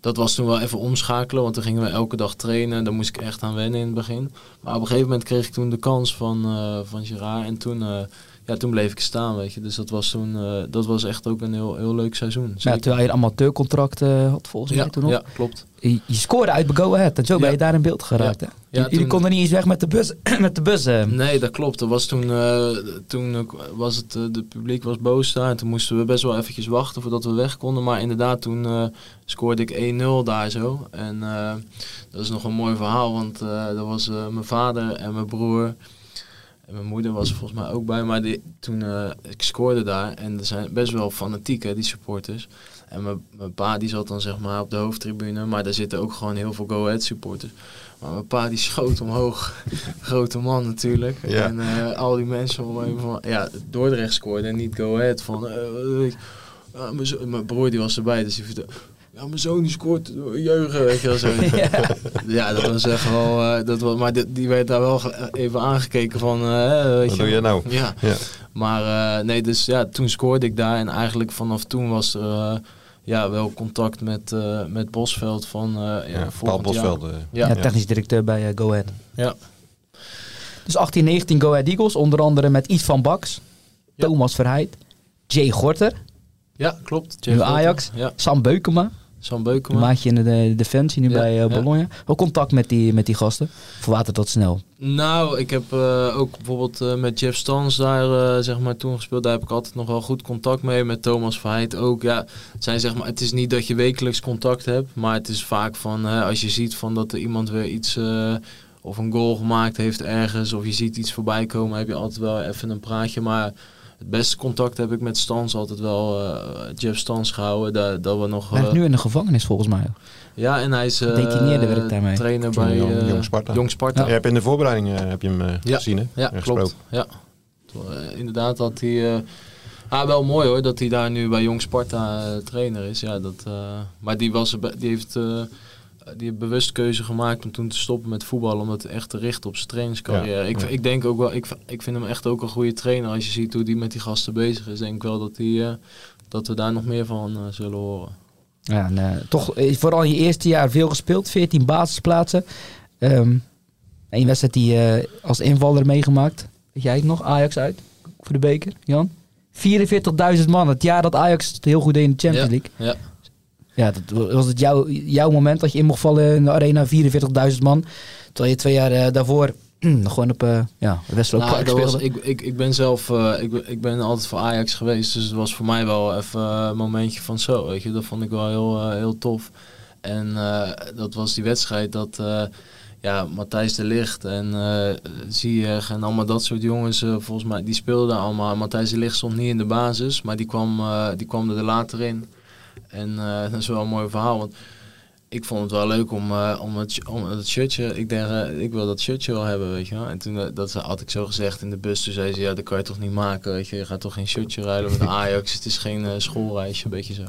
[SPEAKER 1] dat was toen wel even omschakelen, want toen gingen we elke dag trainen. Daar moest ik echt aan wennen in het begin. Maar op een gegeven moment kreeg ik toen de kans van, eh van Gerard. En toen, eh, ja, toen bleef ik staan, weet je. Dus dat was toen, eh, dat was echt ook een heel, heel leuk seizoen.
[SPEAKER 2] Ja, terwijl je een amateurcontract had volgens mij toen nog.
[SPEAKER 1] ja, klopt.
[SPEAKER 2] Je, scoorde uit Go Ahead en zo ben
[SPEAKER 1] Ja.
[SPEAKER 2] je daar in beeld geraakt. Hè? Jullie
[SPEAKER 1] toen-
[SPEAKER 2] konden niet eens weg met de bus. met de bus eh.
[SPEAKER 1] Nee, dat klopt. Er was toen, eh, toen eh, was het, de publiek was boos daar. En toen moesten we best wel eventjes wachten voordat we weg konden. Maar inderdaad, toen scoorde ik 1-0 daar zo. En dat is nog een mooi verhaal. Want dat was mijn vader en mijn broer. En mijn moeder was er volgens mij ook bij. Maar die, toen eh, ik scoorde daar. En er zijn best wel fanatiek, hè, die supporters. En mijn, mijn pa die zat dan zeg maar op de hoofdtribune. Maar daar zitten ook gewoon heel veel Go Ahead supporters. Maar mijn pa die schoot omhoog. Grote man natuurlijk.
[SPEAKER 3] Ja.
[SPEAKER 1] En eh, al die mensen om hem van... Ja, Dordrecht scoorde en niet Go Ahead. Van, eh, zo- mijn broer die was erbij. Dus die vertelde... Ja, mijn zoon die scoort jeugd, weet je wel zo. ja. dat was echt wel... eh, dat was, maar die, die werd daar wel even aangekeken van... eh, weet
[SPEAKER 3] Wat
[SPEAKER 1] je
[SPEAKER 3] doe je nou?
[SPEAKER 1] Ja.
[SPEAKER 3] Ja.
[SPEAKER 1] Maar eh, nee, dus ja, toen scoorde ik daar. En eigenlijk vanaf toen was er eh, ja, wel contact met, eh, met Bosveld van... eh ja,
[SPEAKER 3] Ja, Paul Bosveld.
[SPEAKER 1] jaar. Ja.
[SPEAKER 2] Ja, technisch directeur bij Go Ahead.
[SPEAKER 1] Ja.
[SPEAKER 2] Dus 18, 19 Go Ahead Eagles. Onder andere met Yves van Baks,
[SPEAKER 1] Ja.
[SPEAKER 2] Thomas Verheid, Jay Gorter,
[SPEAKER 1] Ja, klopt.
[SPEAKER 2] Nu Ajax.
[SPEAKER 1] Ja,
[SPEAKER 2] Sam Beukema.
[SPEAKER 1] Sam
[SPEAKER 2] Een
[SPEAKER 1] Beukema.
[SPEAKER 2] maatje in de de defensie nu
[SPEAKER 1] Ja,
[SPEAKER 2] bij eh,
[SPEAKER 1] ja.
[SPEAKER 2] Bologna. Wel contact met die, met die gasten. Verwatert dat snel.
[SPEAKER 1] Nou, ik heb eh, ook bijvoorbeeld eh, met Jeff Stans daar zeg maar toen gespeeld. Daar heb ik altijd nog wel goed contact mee. Met Thomas Verheid ook. Ja, het, zijn, zeg maar, het is niet dat je wekelijks contact hebt. Maar het is vaak van als je ziet van dat er iemand weer iets... of een goal gemaakt heeft ergens. Of je ziet iets voorbij komen. Heb je altijd wel even een praatje. Maar het beste contact heb ik met Stans altijd wel eh, Jeff Stans gehouden. Dat, dat we nog...
[SPEAKER 2] Hij
[SPEAKER 1] eh,
[SPEAKER 2] ligt nu in de gevangenis volgens mij.
[SPEAKER 1] ja, en hij is eh,
[SPEAKER 2] werkt daarmee.
[SPEAKER 1] trainer bij
[SPEAKER 3] Jong-
[SPEAKER 1] eh,
[SPEAKER 3] Jong Sparta.
[SPEAKER 1] Jong Sparta.
[SPEAKER 3] Je hebt in de voorbereiding heb je hem
[SPEAKER 1] Ja.
[SPEAKER 3] gezien, hè?
[SPEAKER 1] Ja, klopt. Ja. Inderdaad dat hij... eh, ah, wel mooi hoor, dat hij daar nu bij Jong Sparta trainer is. Ja, dat, eh, maar die, was, er die heeft eh, die heeft bewust keuze gemaakt om toen te stoppen met voetballen. Om het echt te richten op zijn trainingscarrière.
[SPEAKER 3] Ja,
[SPEAKER 1] ik,
[SPEAKER 3] ja.
[SPEAKER 1] ik denk ook wel, ik, ik vind hem echt ook een goede trainer. Als je ziet hoe die met die gasten bezig is, denk ik wel dat, die, eh, dat we daar nog meer van eh, zullen horen.
[SPEAKER 2] Ja, en, eh, toch vooral in je eerste jaar veel gespeeld. 14 basisplaatsen. Ehm Eén wedstrijd die als invaller meegemaakt. Weet jij het nog? Ajax uit. Voor de beker, Jan. 44.000 man. Het jaar dat Ajax het heel goed deed in de Champions League.
[SPEAKER 1] Ja.
[SPEAKER 2] Ja, dat was het jouw, jouw moment dat je in mocht vallen in de arena. 44.000 man. Terwijl je twee jaar eh, daarvoor gewoon op uh, ja, nou,
[SPEAKER 1] was, ik, ik, ik ben zelf, uh, ik, ik ben altijd voor Ajax geweest, dus het was voor mij wel even een momentje van zo, weet je, dat vond ik wel heel, heel tof. En dat was die wedstrijd dat ja, Matthijs de Licht en uh, Ziyech en allemaal dat soort jongens, volgens mij, die speelden allemaal. Matthijs de Licht stond niet in de basis, maar die kwam, die kwam er later in. En dat is wel een mooi verhaal, want ik vond het wel leuk om, uh, om, het, om het shirtje. Ik denk, uh, ik wil dat shirtje wel hebben, weet je. En toen dat had ik zo gezegd in de bus. Toen zei ze, ja, dat kan je toch niet maken, weet je. Je gaat toch geen shirtje rijden met Ajax. Het is geen schoolreisje, een beetje zo.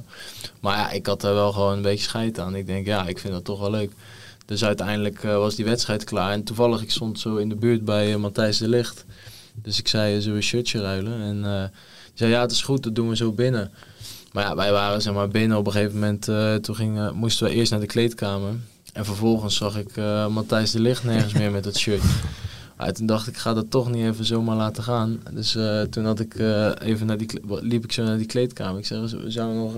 [SPEAKER 1] Maar ja, ik had er wel gewoon een beetje scheid aan. Ik denk, ja, ik vind dat toch wel leuk. Dus uiteindelijk was die wedstrijd klaar. En toevallig, ik stond zo in de buurt bij Matthijs de Licht. Dus ik zei, zullen we een shirtje ruilen? En hij zei, ja, het is goed, dat doen we zo binnen. Maar ja, wij waren zeg maar binnen op een gegeven moment. Uh, toen ging, moesten we eerst naar de kleedkamer. En vervolgens zag ik uh, Matthijs de Licht nergens meer met dat shirt. Maar toen dacht ik, ik ga dat toch niet even zomaar laten gaan. Dus uh, toen had ik even naar die, liep ik zo naar die kleedkamer. Ik zei, we zouden nog...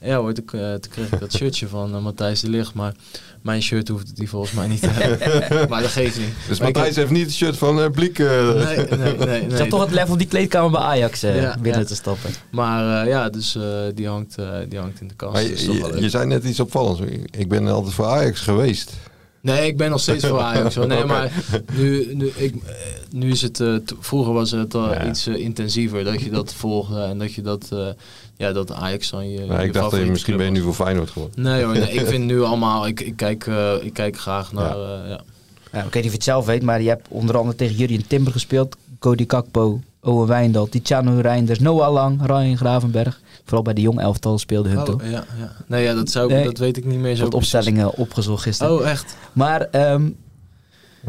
[SPEAKER 1] ja hoor, toen, toen, kreeg ik dat shirtje van Matthijs de Licht. Maar mijn shirt hoeft die volgens mij niet te hebben. maar dat geeft niet.
[SPEAKER 3] Dus Matthijs heeft niet het shirt van uh, Bliek. Uh...
[SPEAKER 1] Nee, nee, nee. nee.
[SPEAKER 2] toch het level die kleedkamer bij Ajax uh, binnen te stappen.
[SPEAKER 1] Maar ja, dus die, hangt, die hangt in de kast.
[SPEAKER 3] Je, je, je, zei net iets opvallends. Ik ben altijd voor Ajax geweest.
[SPEAKER 1] Nee, ik ben nog steeds voor Ajax. Nee, maar nu, nu, ik, nu is het... vroeger was het iets intensiever dat je dat volgde en dat je dat ja, dat Ajax dan je.
[SPEAKER 3] ik dacht dat je misschien ben je nu voor Feyenoord geworden.
[SPEAKER 1] Nee hoor, nee, ik vind nu allemaal. Ik, ik, kijk, uh, ik kijk graag naar. Ja. Uh, ja.
[SPEAKER 2] Ja, ik weet niet of je het zelf weet, maar je hebt onder andere tegen Jurien Timber gespeeld. Cody Kakpo, Owen Wijndal, Tiziano Reinders, Noah Lang, Ryan Gravenberg. Vooral bij de jong elftal speelde hun oh, toe.
[SPEAKER 1] Ja, ja. Nee, ja, dat, zou, nee, dat weet ik niet meer zo.
[SPEAKER 2] Wat opstellingen opgezocht gisteren.
[SPEAKER 1] Oh, echt?
[SPEAKER 2] Maar um,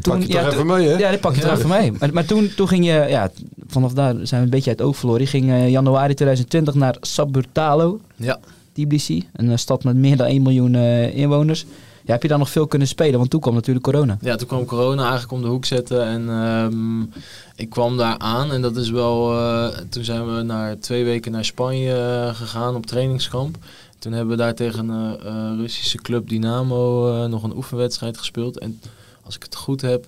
[SPEAKER 3] toen, pak je ja, toch even mee, hè?
[SPEAKER 2] Ja, die pak je toch even mee. Maar, maar, toen, toen ging je, ja, vanaf daar zijn we een beetje uit het oog verloren. Je ging uh, januari 2020 naar Saburtalo,
[SPEAKER 1] ja.
[SPEAKER 2] Tbilisi, een stad met meer dan 1 miljoen uh, inwoners. Ja, heb je daar nog veel kunnen spelen? Want toen kwam natuurlijk corona.
[SPEAKER 1] Ja, toen kwam corona eigenlijk om de hoek zetten. En um, ik kwam daar aan. En dat is wel... Uh, toen zijn we naar twee weken naar Spanje gegaan op trainingskamp. Toen hebben we daar tegen een Russische club Dynamo nog een oefenwedstrijd gespeeld. En als ik het goed heb,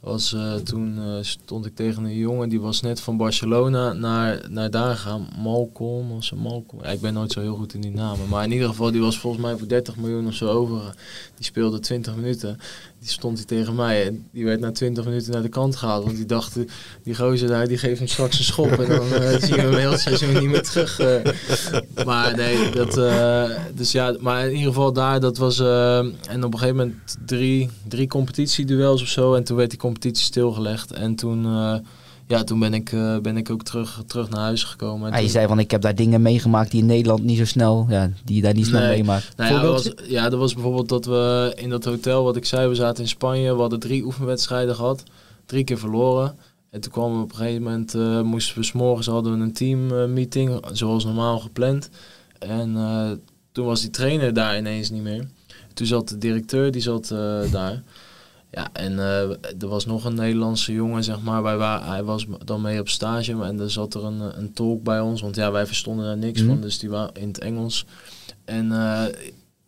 [SPEAKER 1] was, uh, toen uh, stond ik tegen een jongen die was net van Barcelona naar, naar daar gegaan. Malcolm of zo. Malcolm. Ja, ik ben nooit zo heel goed in die namen. Maar in ieder geval, die was volgens mij voor 30 miljoen of zo over. Die speelde 20 minuten die stond hij tegen mij en die werd na 20 minuten naar de kant gehaald. Want die dacht, die gozer daar, die geeft hem straks een schop en dan uh, zien we hem heel seizoen niet meer terug. Uh. Maar nee, dat, uh, dus ja, maar in ieder geval daar, dat was, en op een gegeven moment drie, drie competitieduels of zo. En toen werd die competitie stilgelegd en toen ja, toen ben ik, uh, ben ik ook terug, terug naar huis gekomen.
[SPEAKER 2] Ah, je zei van ik heb daar dingen meegemaakt die in Nederland niet zo snel, ja, die je daar niet snel meemaakt.
[SPEAKER 1] Nou ja, was, ja, dat was bijvoorbeeld dat we in dat hotel, wat ik zei, we zaten in Spanje, we hadden drie oefenwedstrijden gehad, drie keer verloren. En toen kwamen we op een gegeven moment, uh, moesten we s'morgens hadden we een teammeeting, uh, zoals normaal gepland. En toen was die trainer daar ineens niet meer. Toen zat de directeur, die zat daar. Ja, en uh, er was nog een Nederlandse jongen, zeg maar. Wij waren, hij was dan mee op stage en er zat er een, een tolk bij ons. Want ja, wij verstonden daar niks van, mhm. dus die waren in het Engels. En uh,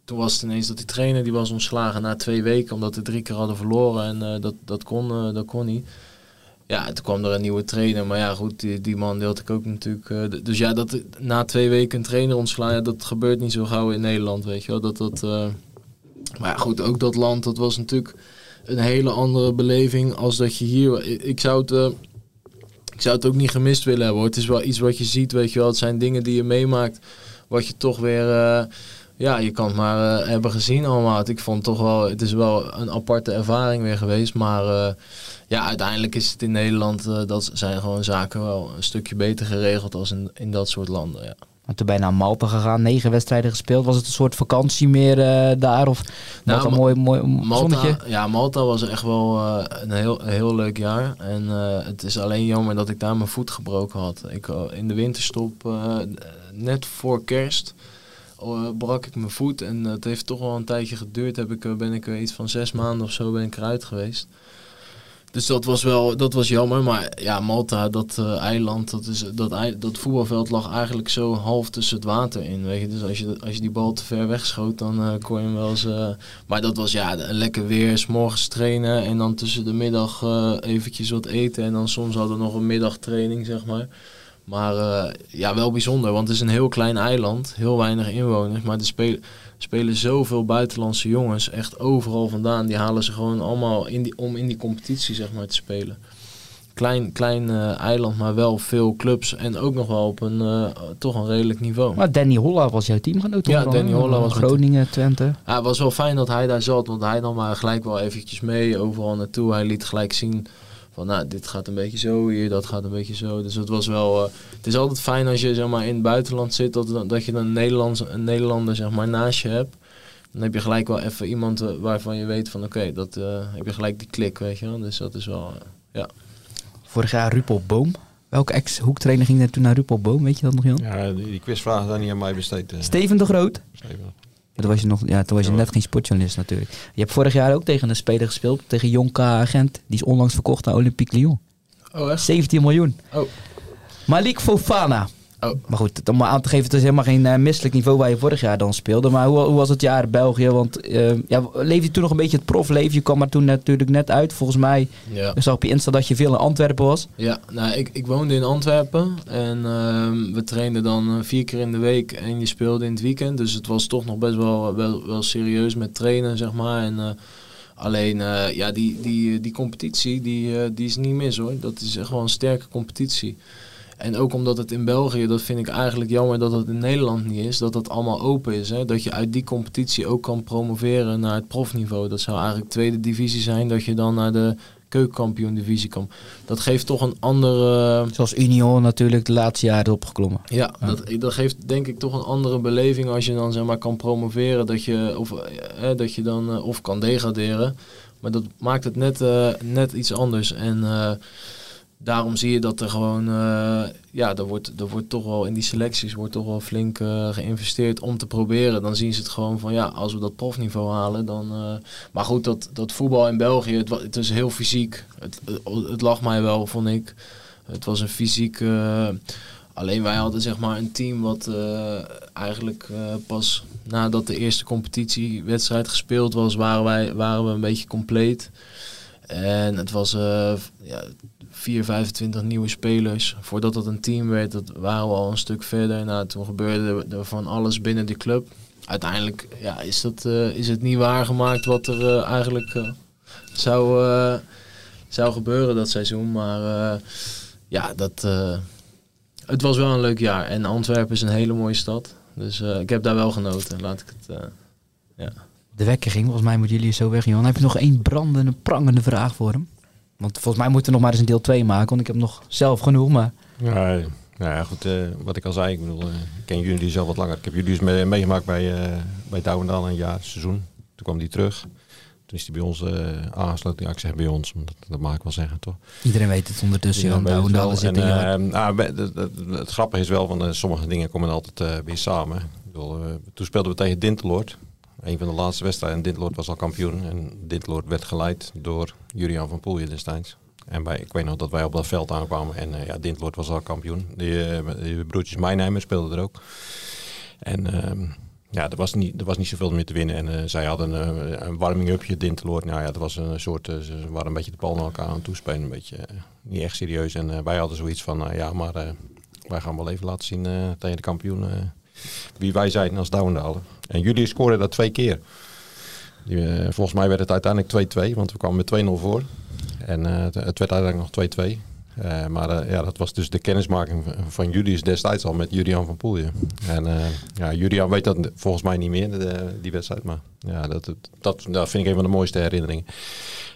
[SPEAKER 1] toen was het ineens dat die trainer die was ontslagen na twee weken, omdat we drie keer hadden verloren. En uh, dat, dat, kon, dat kon niet. Ja, toen kwam er een nieuwe trainer. Maar ja, goed, die, die man deelde ik ook natuurlijk. dus ja, dat na twee weken een trainer ontslaan, dat gebeurt niet zo gauw in Nederland, weet je wel. Dat, dat, maar ja, goed, ook dat land, dat was natuurlijk een hele andere beleving als dat je hier... Ik zou het... Uh, ik zou het ook niet gemist willen hebben. Hoor. Het is wel iets wat je ziet, weet je wel. Het zijn dingen die je meemaakt, wat je toch weer... Uh, ja, je kan het maar uh, hebben gezien allemaal. Ik vond toch wel... Het is wel een aparte ervaring weer geweest. Maar ja, uiteindelijk is het in Nederland... dat zijn gewoon zaken wel een stukje beter geregeld als in, in dat soort landen, ja.
[SPEAKER 2] En toen ben je naar Malta gegaan, negen wedstrijden gespeeld. Was het een soort vakantie meer uh, daar? Of nou, een mooi, mooi Malta,
[SPEAKER 1] Ja, Malta was echt wel uh, een, heel, heel leuk jaar. En uh, het is alleen jammer dat ik daar mijn voet gebroken had. Ik, in de winterstop, net voor kerst, brak ik mijn voet. En het heeft toch wel een tijdje geduurd. Heb ik, ben ik iets van zes maanden of zo ben ik eruit geweest. Dus dat was wel dat was jammer. Maar ja, Malta, dat uh, eiland, dat, is, dat, dat voetbalveld lag eigenlijk zo half tussen het water in. Weet je? Dus als je, als je die bal te ver wegschoot, dan uh, kon je hem wel eens... Uh, maar dat was ja, een lekker weer, s morgens trainen en dan tussen de middag eventjes wat eten. En dan soms hadden we nog een middagtraining, zeg maar. Maar ja, wel bijzonder, want het is een heel klein eiland, heel weinig inwoners. Maar de spelen spelen zoveel buitenlandse jongens echt overal vandaan. Die halen ze gewoon allemaal in die, om in die competitie zeg maar, te spelen. Klein, klein uh, eiland, maar wel veel clubs. En ook nog wel op een uh, toch een redelijk niveau.
[SPEAKER 2] Maar Danny Holla was jouw teamgenoot
[SPEAKER 1] Ja, Danny Holla was
[SPEAKER 2] Groningen, Twente.
[SPEAKER 1] Ja, het was wel fijn dat hij daar zat. Want hij nam maar gelijk wel eventjes mee overal naartoe. Hij liet gelijk zien van nou, dit gaat een beetje zo hier, dat gaat een beetje zo. Dus het was wel, uh, het is altijd fijn als je zeg maar in het buitenland zit, dat, dat je dan een, Nederlands, een Nederlander zeg maar naast je hebt. Dan heb je gelijk wel even iemand uh, waarvan je weet van oké, dat uh, heb je gelijk die klik, weet je wel. Dus dat is wel, ja.
[SPEAKER 2] Vorig jaar Rupel Boom. Welke ex-hoektrainer ging er toen naar Rupel Boom? Weet je dat nog, Jan?
[SPEAKER 3] Ja, die, die quizvraag daar niet aan mij besteed.
[SPEAKER 2] Steven de Groot? Steven. Toen was je, nog, ja, toen was je net geen sportjournalist natuurlijk. Je hebt vorig jaar ook tegen een speler gespeeld, tegen Jonka Agent. Die is onlangs verkocht naar Olympique Lyon.
[SPEAKER 1] Oh, echt?
[SPEAKER 2] 17 miljoen.
[SPEAKER 1] Oh.
[SPEAKER 2] Malik Fofana. Oh. Maar goed, om maar aan te geven, het is helemaal geen uh, misselijk niveau waar je vorig jaar dan speelde. Maar hoe, hoe was het jaar in België? Want uh, ja, leefde je toen nog een beetje het profleven? Je kwam er toen natuurlijk net uit. Volgens mij ja. zag op je Insta dat je veel in Antwerpen was.
[SPEAKER 1] Ja, nou, ik, ik woonde in Antwerpen. En uh, we trainden dan eh, vier keer in de week. En je speelde in het weekend. Dus het was toch nog best wel, wel, wel serieus met trainen, zeg maar. En Alleen, uh, ja, die, die, die competitie, die, uh, die is niet mis hoor. Dat is echt wel een sterke competitie. En ook omdat het in België, dat vind ik eigenlijk jammer dat het in Nederland niet is, dat dat allemaal open is. Hè? Dat je uit die competitie ook kan promoveren naar het profniveau. Dat zou eigenlijk tweede divisie zijn, dat je dan naar de keukenkampioen divisie kan. Dat geeft toch een andere...
[SPEAKER 2] Zoals Union natuurlijk de laatste jaren opgeklommen.
[SPEAKER 1] Ja, Dat, dat geeft denk ik toch een andere beleving als je dan zeg maar kan promoveren. Dat je, of, eh, dat je dan eh, of kan degraderen. Maar dat maakt het net, uh, net iets anders. En... Uh, daarom zie je dat er gewoon, uh, ja, er wordt, er wordt toch wel in die selecties wordt toch wel flink uh, geïnvesteerd om te proberen. Dan zien ze het gewoon van, ja, als we dat profniveau halen, dan. Uh, maar goed, dat, dat voetbal in België, het, het is heel fysiek. Het, het, lag mij wel, vond ik. Het was een fysiek. alleen wij hadden zeg maar een team wat eigenlijk pas nadat de eerste competitiewedstrijd gespeeld was, waren, wij, waren we een beetje compleet. En het was ja, 4, 25 nieuwe spelers. Voordat het een team werd, dat waren we al een stuk verder. Nou, toen gebeurde er van alles binnen die club. Uiteindelijk ja, is, dat, uh, is het niet waargemaakt wat er uh, eigenlijk uh, zou, zou gebeuren dat seizoen. Maar ja, dat, het was wel een leuk jaar. En Antwerpen is een hele mooie stad. Dus ik heb daar wel genoten, laat ik het... ja.
[SPEAKER 2] De wekker ging, volgens mij moeten jullie zo weg, Johan. Heb je nog één brandende, prangende vraag voor hem? Want volgens mij moeten we nog maar eens een deel 2 maken. Want ik heb nog zelf genoeg, maar...
[SPEAKER 3] Ja, ja goed, uh, wat ik al zei. Ik bedoel, uh, ik ken jullie zelf wat langer. Ik heb jullie dus mee, meegemaakt bij, uh, bij Douwendal een jaar, seizoen. Toen kwam die terug. Toen is hij bij ons aangesloten. Ja, ik zeg bij ons, dat, dat mag ik wel zeggen, toch?
[SPEAKER 2] Iedereen weet het ondertussen. Zit
[SPEAKER 3] het, het, het, grappige is wel, van sommige dingen komen altijd weer samen. Ik bedoel, toen speelden we tegen Dinteloord. Een van de laatste wedstrijden. Dinteloord was al kampioen. En Dinteloord werd geleid door Jurian van Poelje destijds. En wij, ik weet nog dat wij op dat veld aankwamen. En uh, ja, Dinteloord was al kampioen. Uh, die broertjes Mijnheimer speelden er ook. En uh, ja, er was, niet, er was niet zoveel meer te winnen. En uh, zij hadden een, een warming-upje, Dinteloord. Nou ja, dat was een soort, ze waren een beetje de bal naar elkaar aan het toespelen. Een beetje niet echt serieus. En wij hadden zoiets van, ja, maar wij gaan wel even laten zien tegen de kampioen wie wij zijn als Douwendaler. En jullie scoren dat twee keer. Uh, volgens mij werd het uiteindelijk 2-2, want we kwamen met 2-0 voor. En uh, het, werd uiteindelijk nog 2-2. Uh, eh, maar ja, dat was dus de kennismaking van Julius destijds al met Julian van Poelje. En ja, Julian weet dat volgens mij niet meer, de, die wedstrijd. Maar ja, dat, dat, dat vind ik een van de mooiste herinneringen.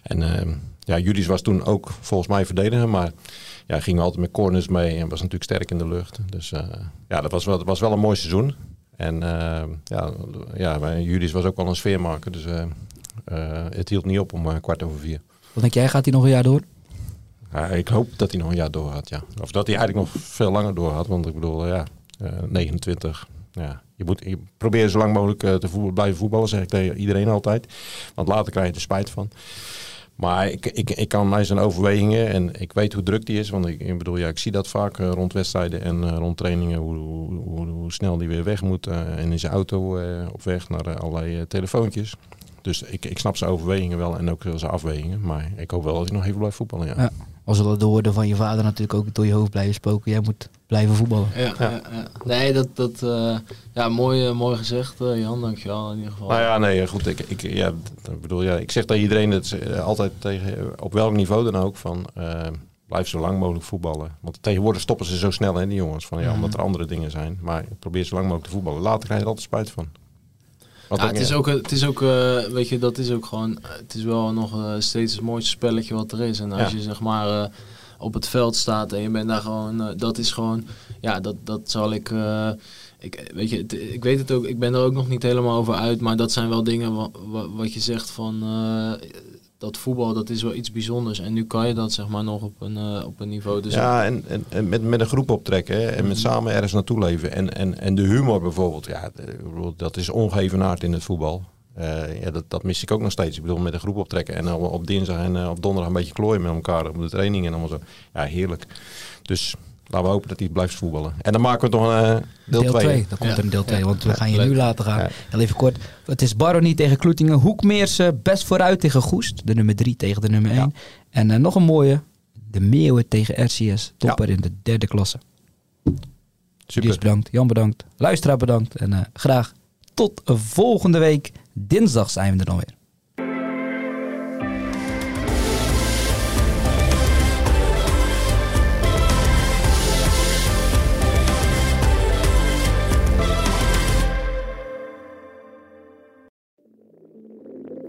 [SPEAKER 3] En ja, Julius was toen ook volgens mij verdediger, maar ja, ging altijd met corners mee en was natuurlijk sterk in de lucht. Dus ja, dat was wel, dat was wel een mooi seizoen. En uh, ja, ja, bij Julius was ook wel een sfeermaker. Dus uh, uh, het hield niet op om kwart over vier.
[SPEAKER 2] Wat denk jij, gaat hij nog een jaar door?
[SPEAKER 3] Ja, ik hoop dat hij nog een jaar door gaat, ja. Of dat hij eigenlijk nog veel langer door had. Want ik bedoel, ja, 29. Ja, je moet je probeer zo lang mogelijk te blijven voetballen, zeg ik tegen iedereen altijd. Want later krijg je er spijt van. Maar ik, ik, ik kan mij zijn overwegingen en ik weet hoe druk die is. Want ik, bedoel, ja, ik zie dat vaak uh, rond wedstrijden en uh, rond trainingen. Hoe, hoe, hoe, snel die weer weg moet. Uh, en in zijn auto op weg naar allerlei telefoontjes. Dus ik, ik snap zijn overwegingen wel en ook zijn afwegingen. Maar ik hoop wel dat hij nog even blijft voetballen. Ja. ja
[SPEAKER 2] al zullen de woorden van je vader natuurlijk ook door je hoofd blijven spoken. Jij moet blijven voetballen.
[SPEAKER 1] Ja, ja. ja nee, dat, dat uh, ja, mooi, mooi gezegd, uh, Jan, dankjewel in ieder geval.
[SPEAKER 3] Nou ja, nee, goed. Ik, ik, ja, ik bedoel, ja, ik zeg tegen iedereen, dat uh, altijd tegen, op welk niveau dan ook, van blijf zo lang mogelijk voetballen. Want tegenwoordig stoppen ze zo snel, hè, die jongens, van, ja, omdat er andere dingen zijn. Maar probeer zo lang mogelijk te voetballen. Later krijg je er altijd spijt van.
[SPEAKER 1] Ja, het is ook, het is ook uh, weet je, dat is ook gewoon, het is wel nog uh, steeds het mooiste spelletje wat er is. En als je zeg maar uh, op het veld staat en je bent daar gewoon, dat is gewoon, ja, dat, dat zal ik, ik, weet je, ik weet het ook, ik ben er ook nog niet helemaal over uit, maar dat zijn wel dingen wat, wat je zegt van, dat voetbal dat is wel iets bijzonders. En nu kan je dat zeg maar nog op een, uh, op een niveau. Dus
[SPEAKER 3] ja, en, en, en, met, met een groep optrekken hè, en met mhm. samen ergens naartoe leven. En, en, en de humor bijvoorbeeld, ja, dat is ongevenaard in het voetbal. Uh, ja, dat, dat mis ik ook nog steeds. Ik bedoel, met een groep optrekken en op, op dinsdag en uh, op donderdag een beetje klooien met elkaar op de training en allemaal zo. Ja, heerlijk. Dus Laten we hopen dat hij blijft voetballen. En dan maken we toch een uh, deel 2.
[SPEAKER 2] Dan komt er een deel 2, want we gaan je nu laten gaan. Heel even kort. Het is Baroni tegen Kloetingen. Hoekmeers best vooruit tegen Goest. De nummer 3 tegen de nummer 1. En uh, nog een mooie. De Meeuwen tegen RCS. Topper in de derde klasse. Super. bedankt. Jan bedankt. Luisteraar bedankt. En uh, graag tot volgende week. Dinsdag zijn we er dan weer.